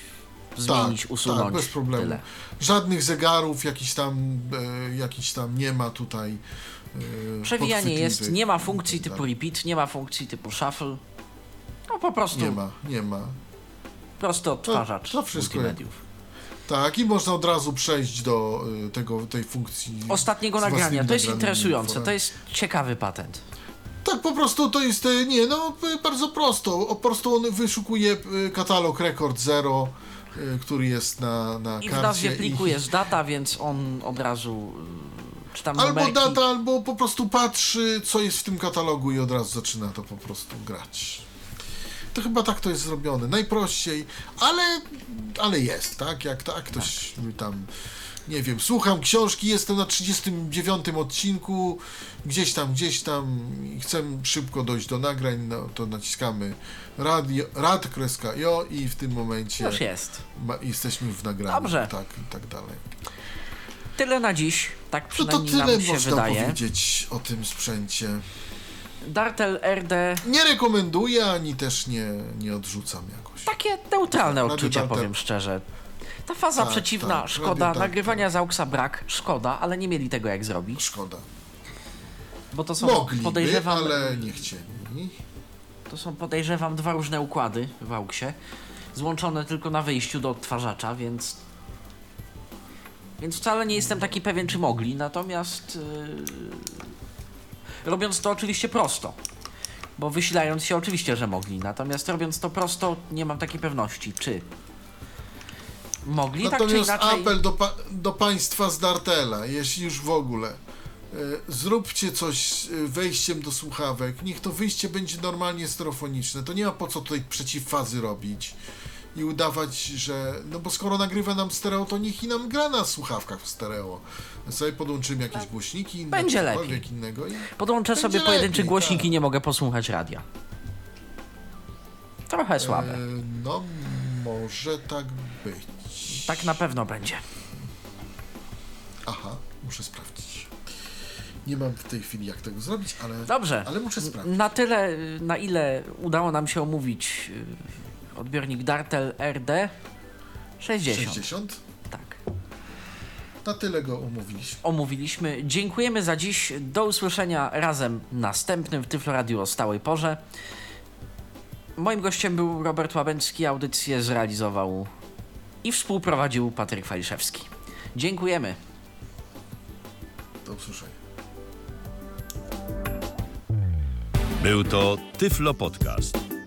zmienić, tak, usunąć. Tak, bez problemu. Tyle. Żadnych zegarów jakiś tam, e, jakiś tam nie ma tutaj. E, Przewijanie jest, nie ma funkcji typu Tak, repeat, nie ma funkcji typu shuffle. No po prostu Nie ma, nie ma. prosty odtwarzacz to wszystko multimediów. Tak, i można od razu przejść do y, tego, tej funkcji. Ostatniego nagrania. To jest interesujące. To jest ciekawy patent. Tak, po prostu to jest, y, nie, no y, bardzo prosto. Po prostu on wyszukuje katalog Record Zero, który jest na, na I w nazwie pliku i- data, więc on od razu y, czy tam Albo numerki. data, albo po prostu patrzy, co jest w tym katalogu i od razu zaczyna to po prostu grać. To chyba tak to jest zrobione. Najprościej, ale, ale jest, tak? Jak tak ktoś tam, nie wiem, słucham książki, jestem na 39 odcinku, gdzieś tam, gdzieś tam i chcę szybko dojść do nagrań, no to naciskamy radio, rad, kreska, jo i w tym momencie Już jest. ma, jesteśmy w nagraniu. Dobrze. Tak, i tak dalej. Tyle na dziś. Tak No to przynajmniej tyle nam się można wydaje. powiedzieć o tym sprzęcie. Dartel RD Nie rekomenduję, ani też nie, nie odrzucam jakoś. takie neutralne odczucia, Dartel. powiem szczerze. Ta faza Tak, przeciwna, tak, szkoda. Dartel. Nagrywania z AUXa brak, szkoda, ale nie mieli tego jak zrobić. Szkoda. Bo to są, Mogliby, podejrzewam, ale nie chcieli. to są podejrzewam dwa różne układy w AUXie. Złączone tylko na wyjściu do odtwarzacza, więc więc wcale nie jestem taki pewien, czy mogli. Natomiast yy, robiąc to oczywiście prosto. Bo wysilając się oczywiście, że mogli. Natomiast robiąc to prosto, nie mam takiej pewności, czy mogli tak czy Natomiast inaczej. apel do, pa- do państwa z Dartela, jeśli już w ogóle. e, Zróbcie coś e, wejściem do słuchawek. Niech to wyjście będzie normalnie stereofoniczne. To nie ma po co tutaj przeciwfazy robić i udawać, że. No bo skoro nagrywa nam stereo, to niech i nam gra na słuchawkach w stereo. Sobie podłączymy jakieś głośniki inne, Będzie lepiej. innego. I... Podłączę Będzie sobie pojedynczy lepiej, głośnik tak. i nie mogę posłuchać radia. Trochę słabe. E, No, może tak być. Tak na pewno będzie. Aha, muszę sprawdzić. Nie mam w tej chwili jak tego zrobić, ale. Dobrze. Ale muszę sprawdzić. Na tyle, na ile udało nam się omówić y, odbiornik Dartel RD 60. 60? Tak. Na tyle go umówiliśmy. Omówiliśmy. Dziękujemy za dziś. Do usłyszenia razem następnym w Tyflo Radio o stałej porze. Moim gościem był Robert Łabęcki. Audycję zrealizował i współprowadził Patryk Waliszewski. Dziękujemy. Do usłyszenia. Był to Tyflo Podcast.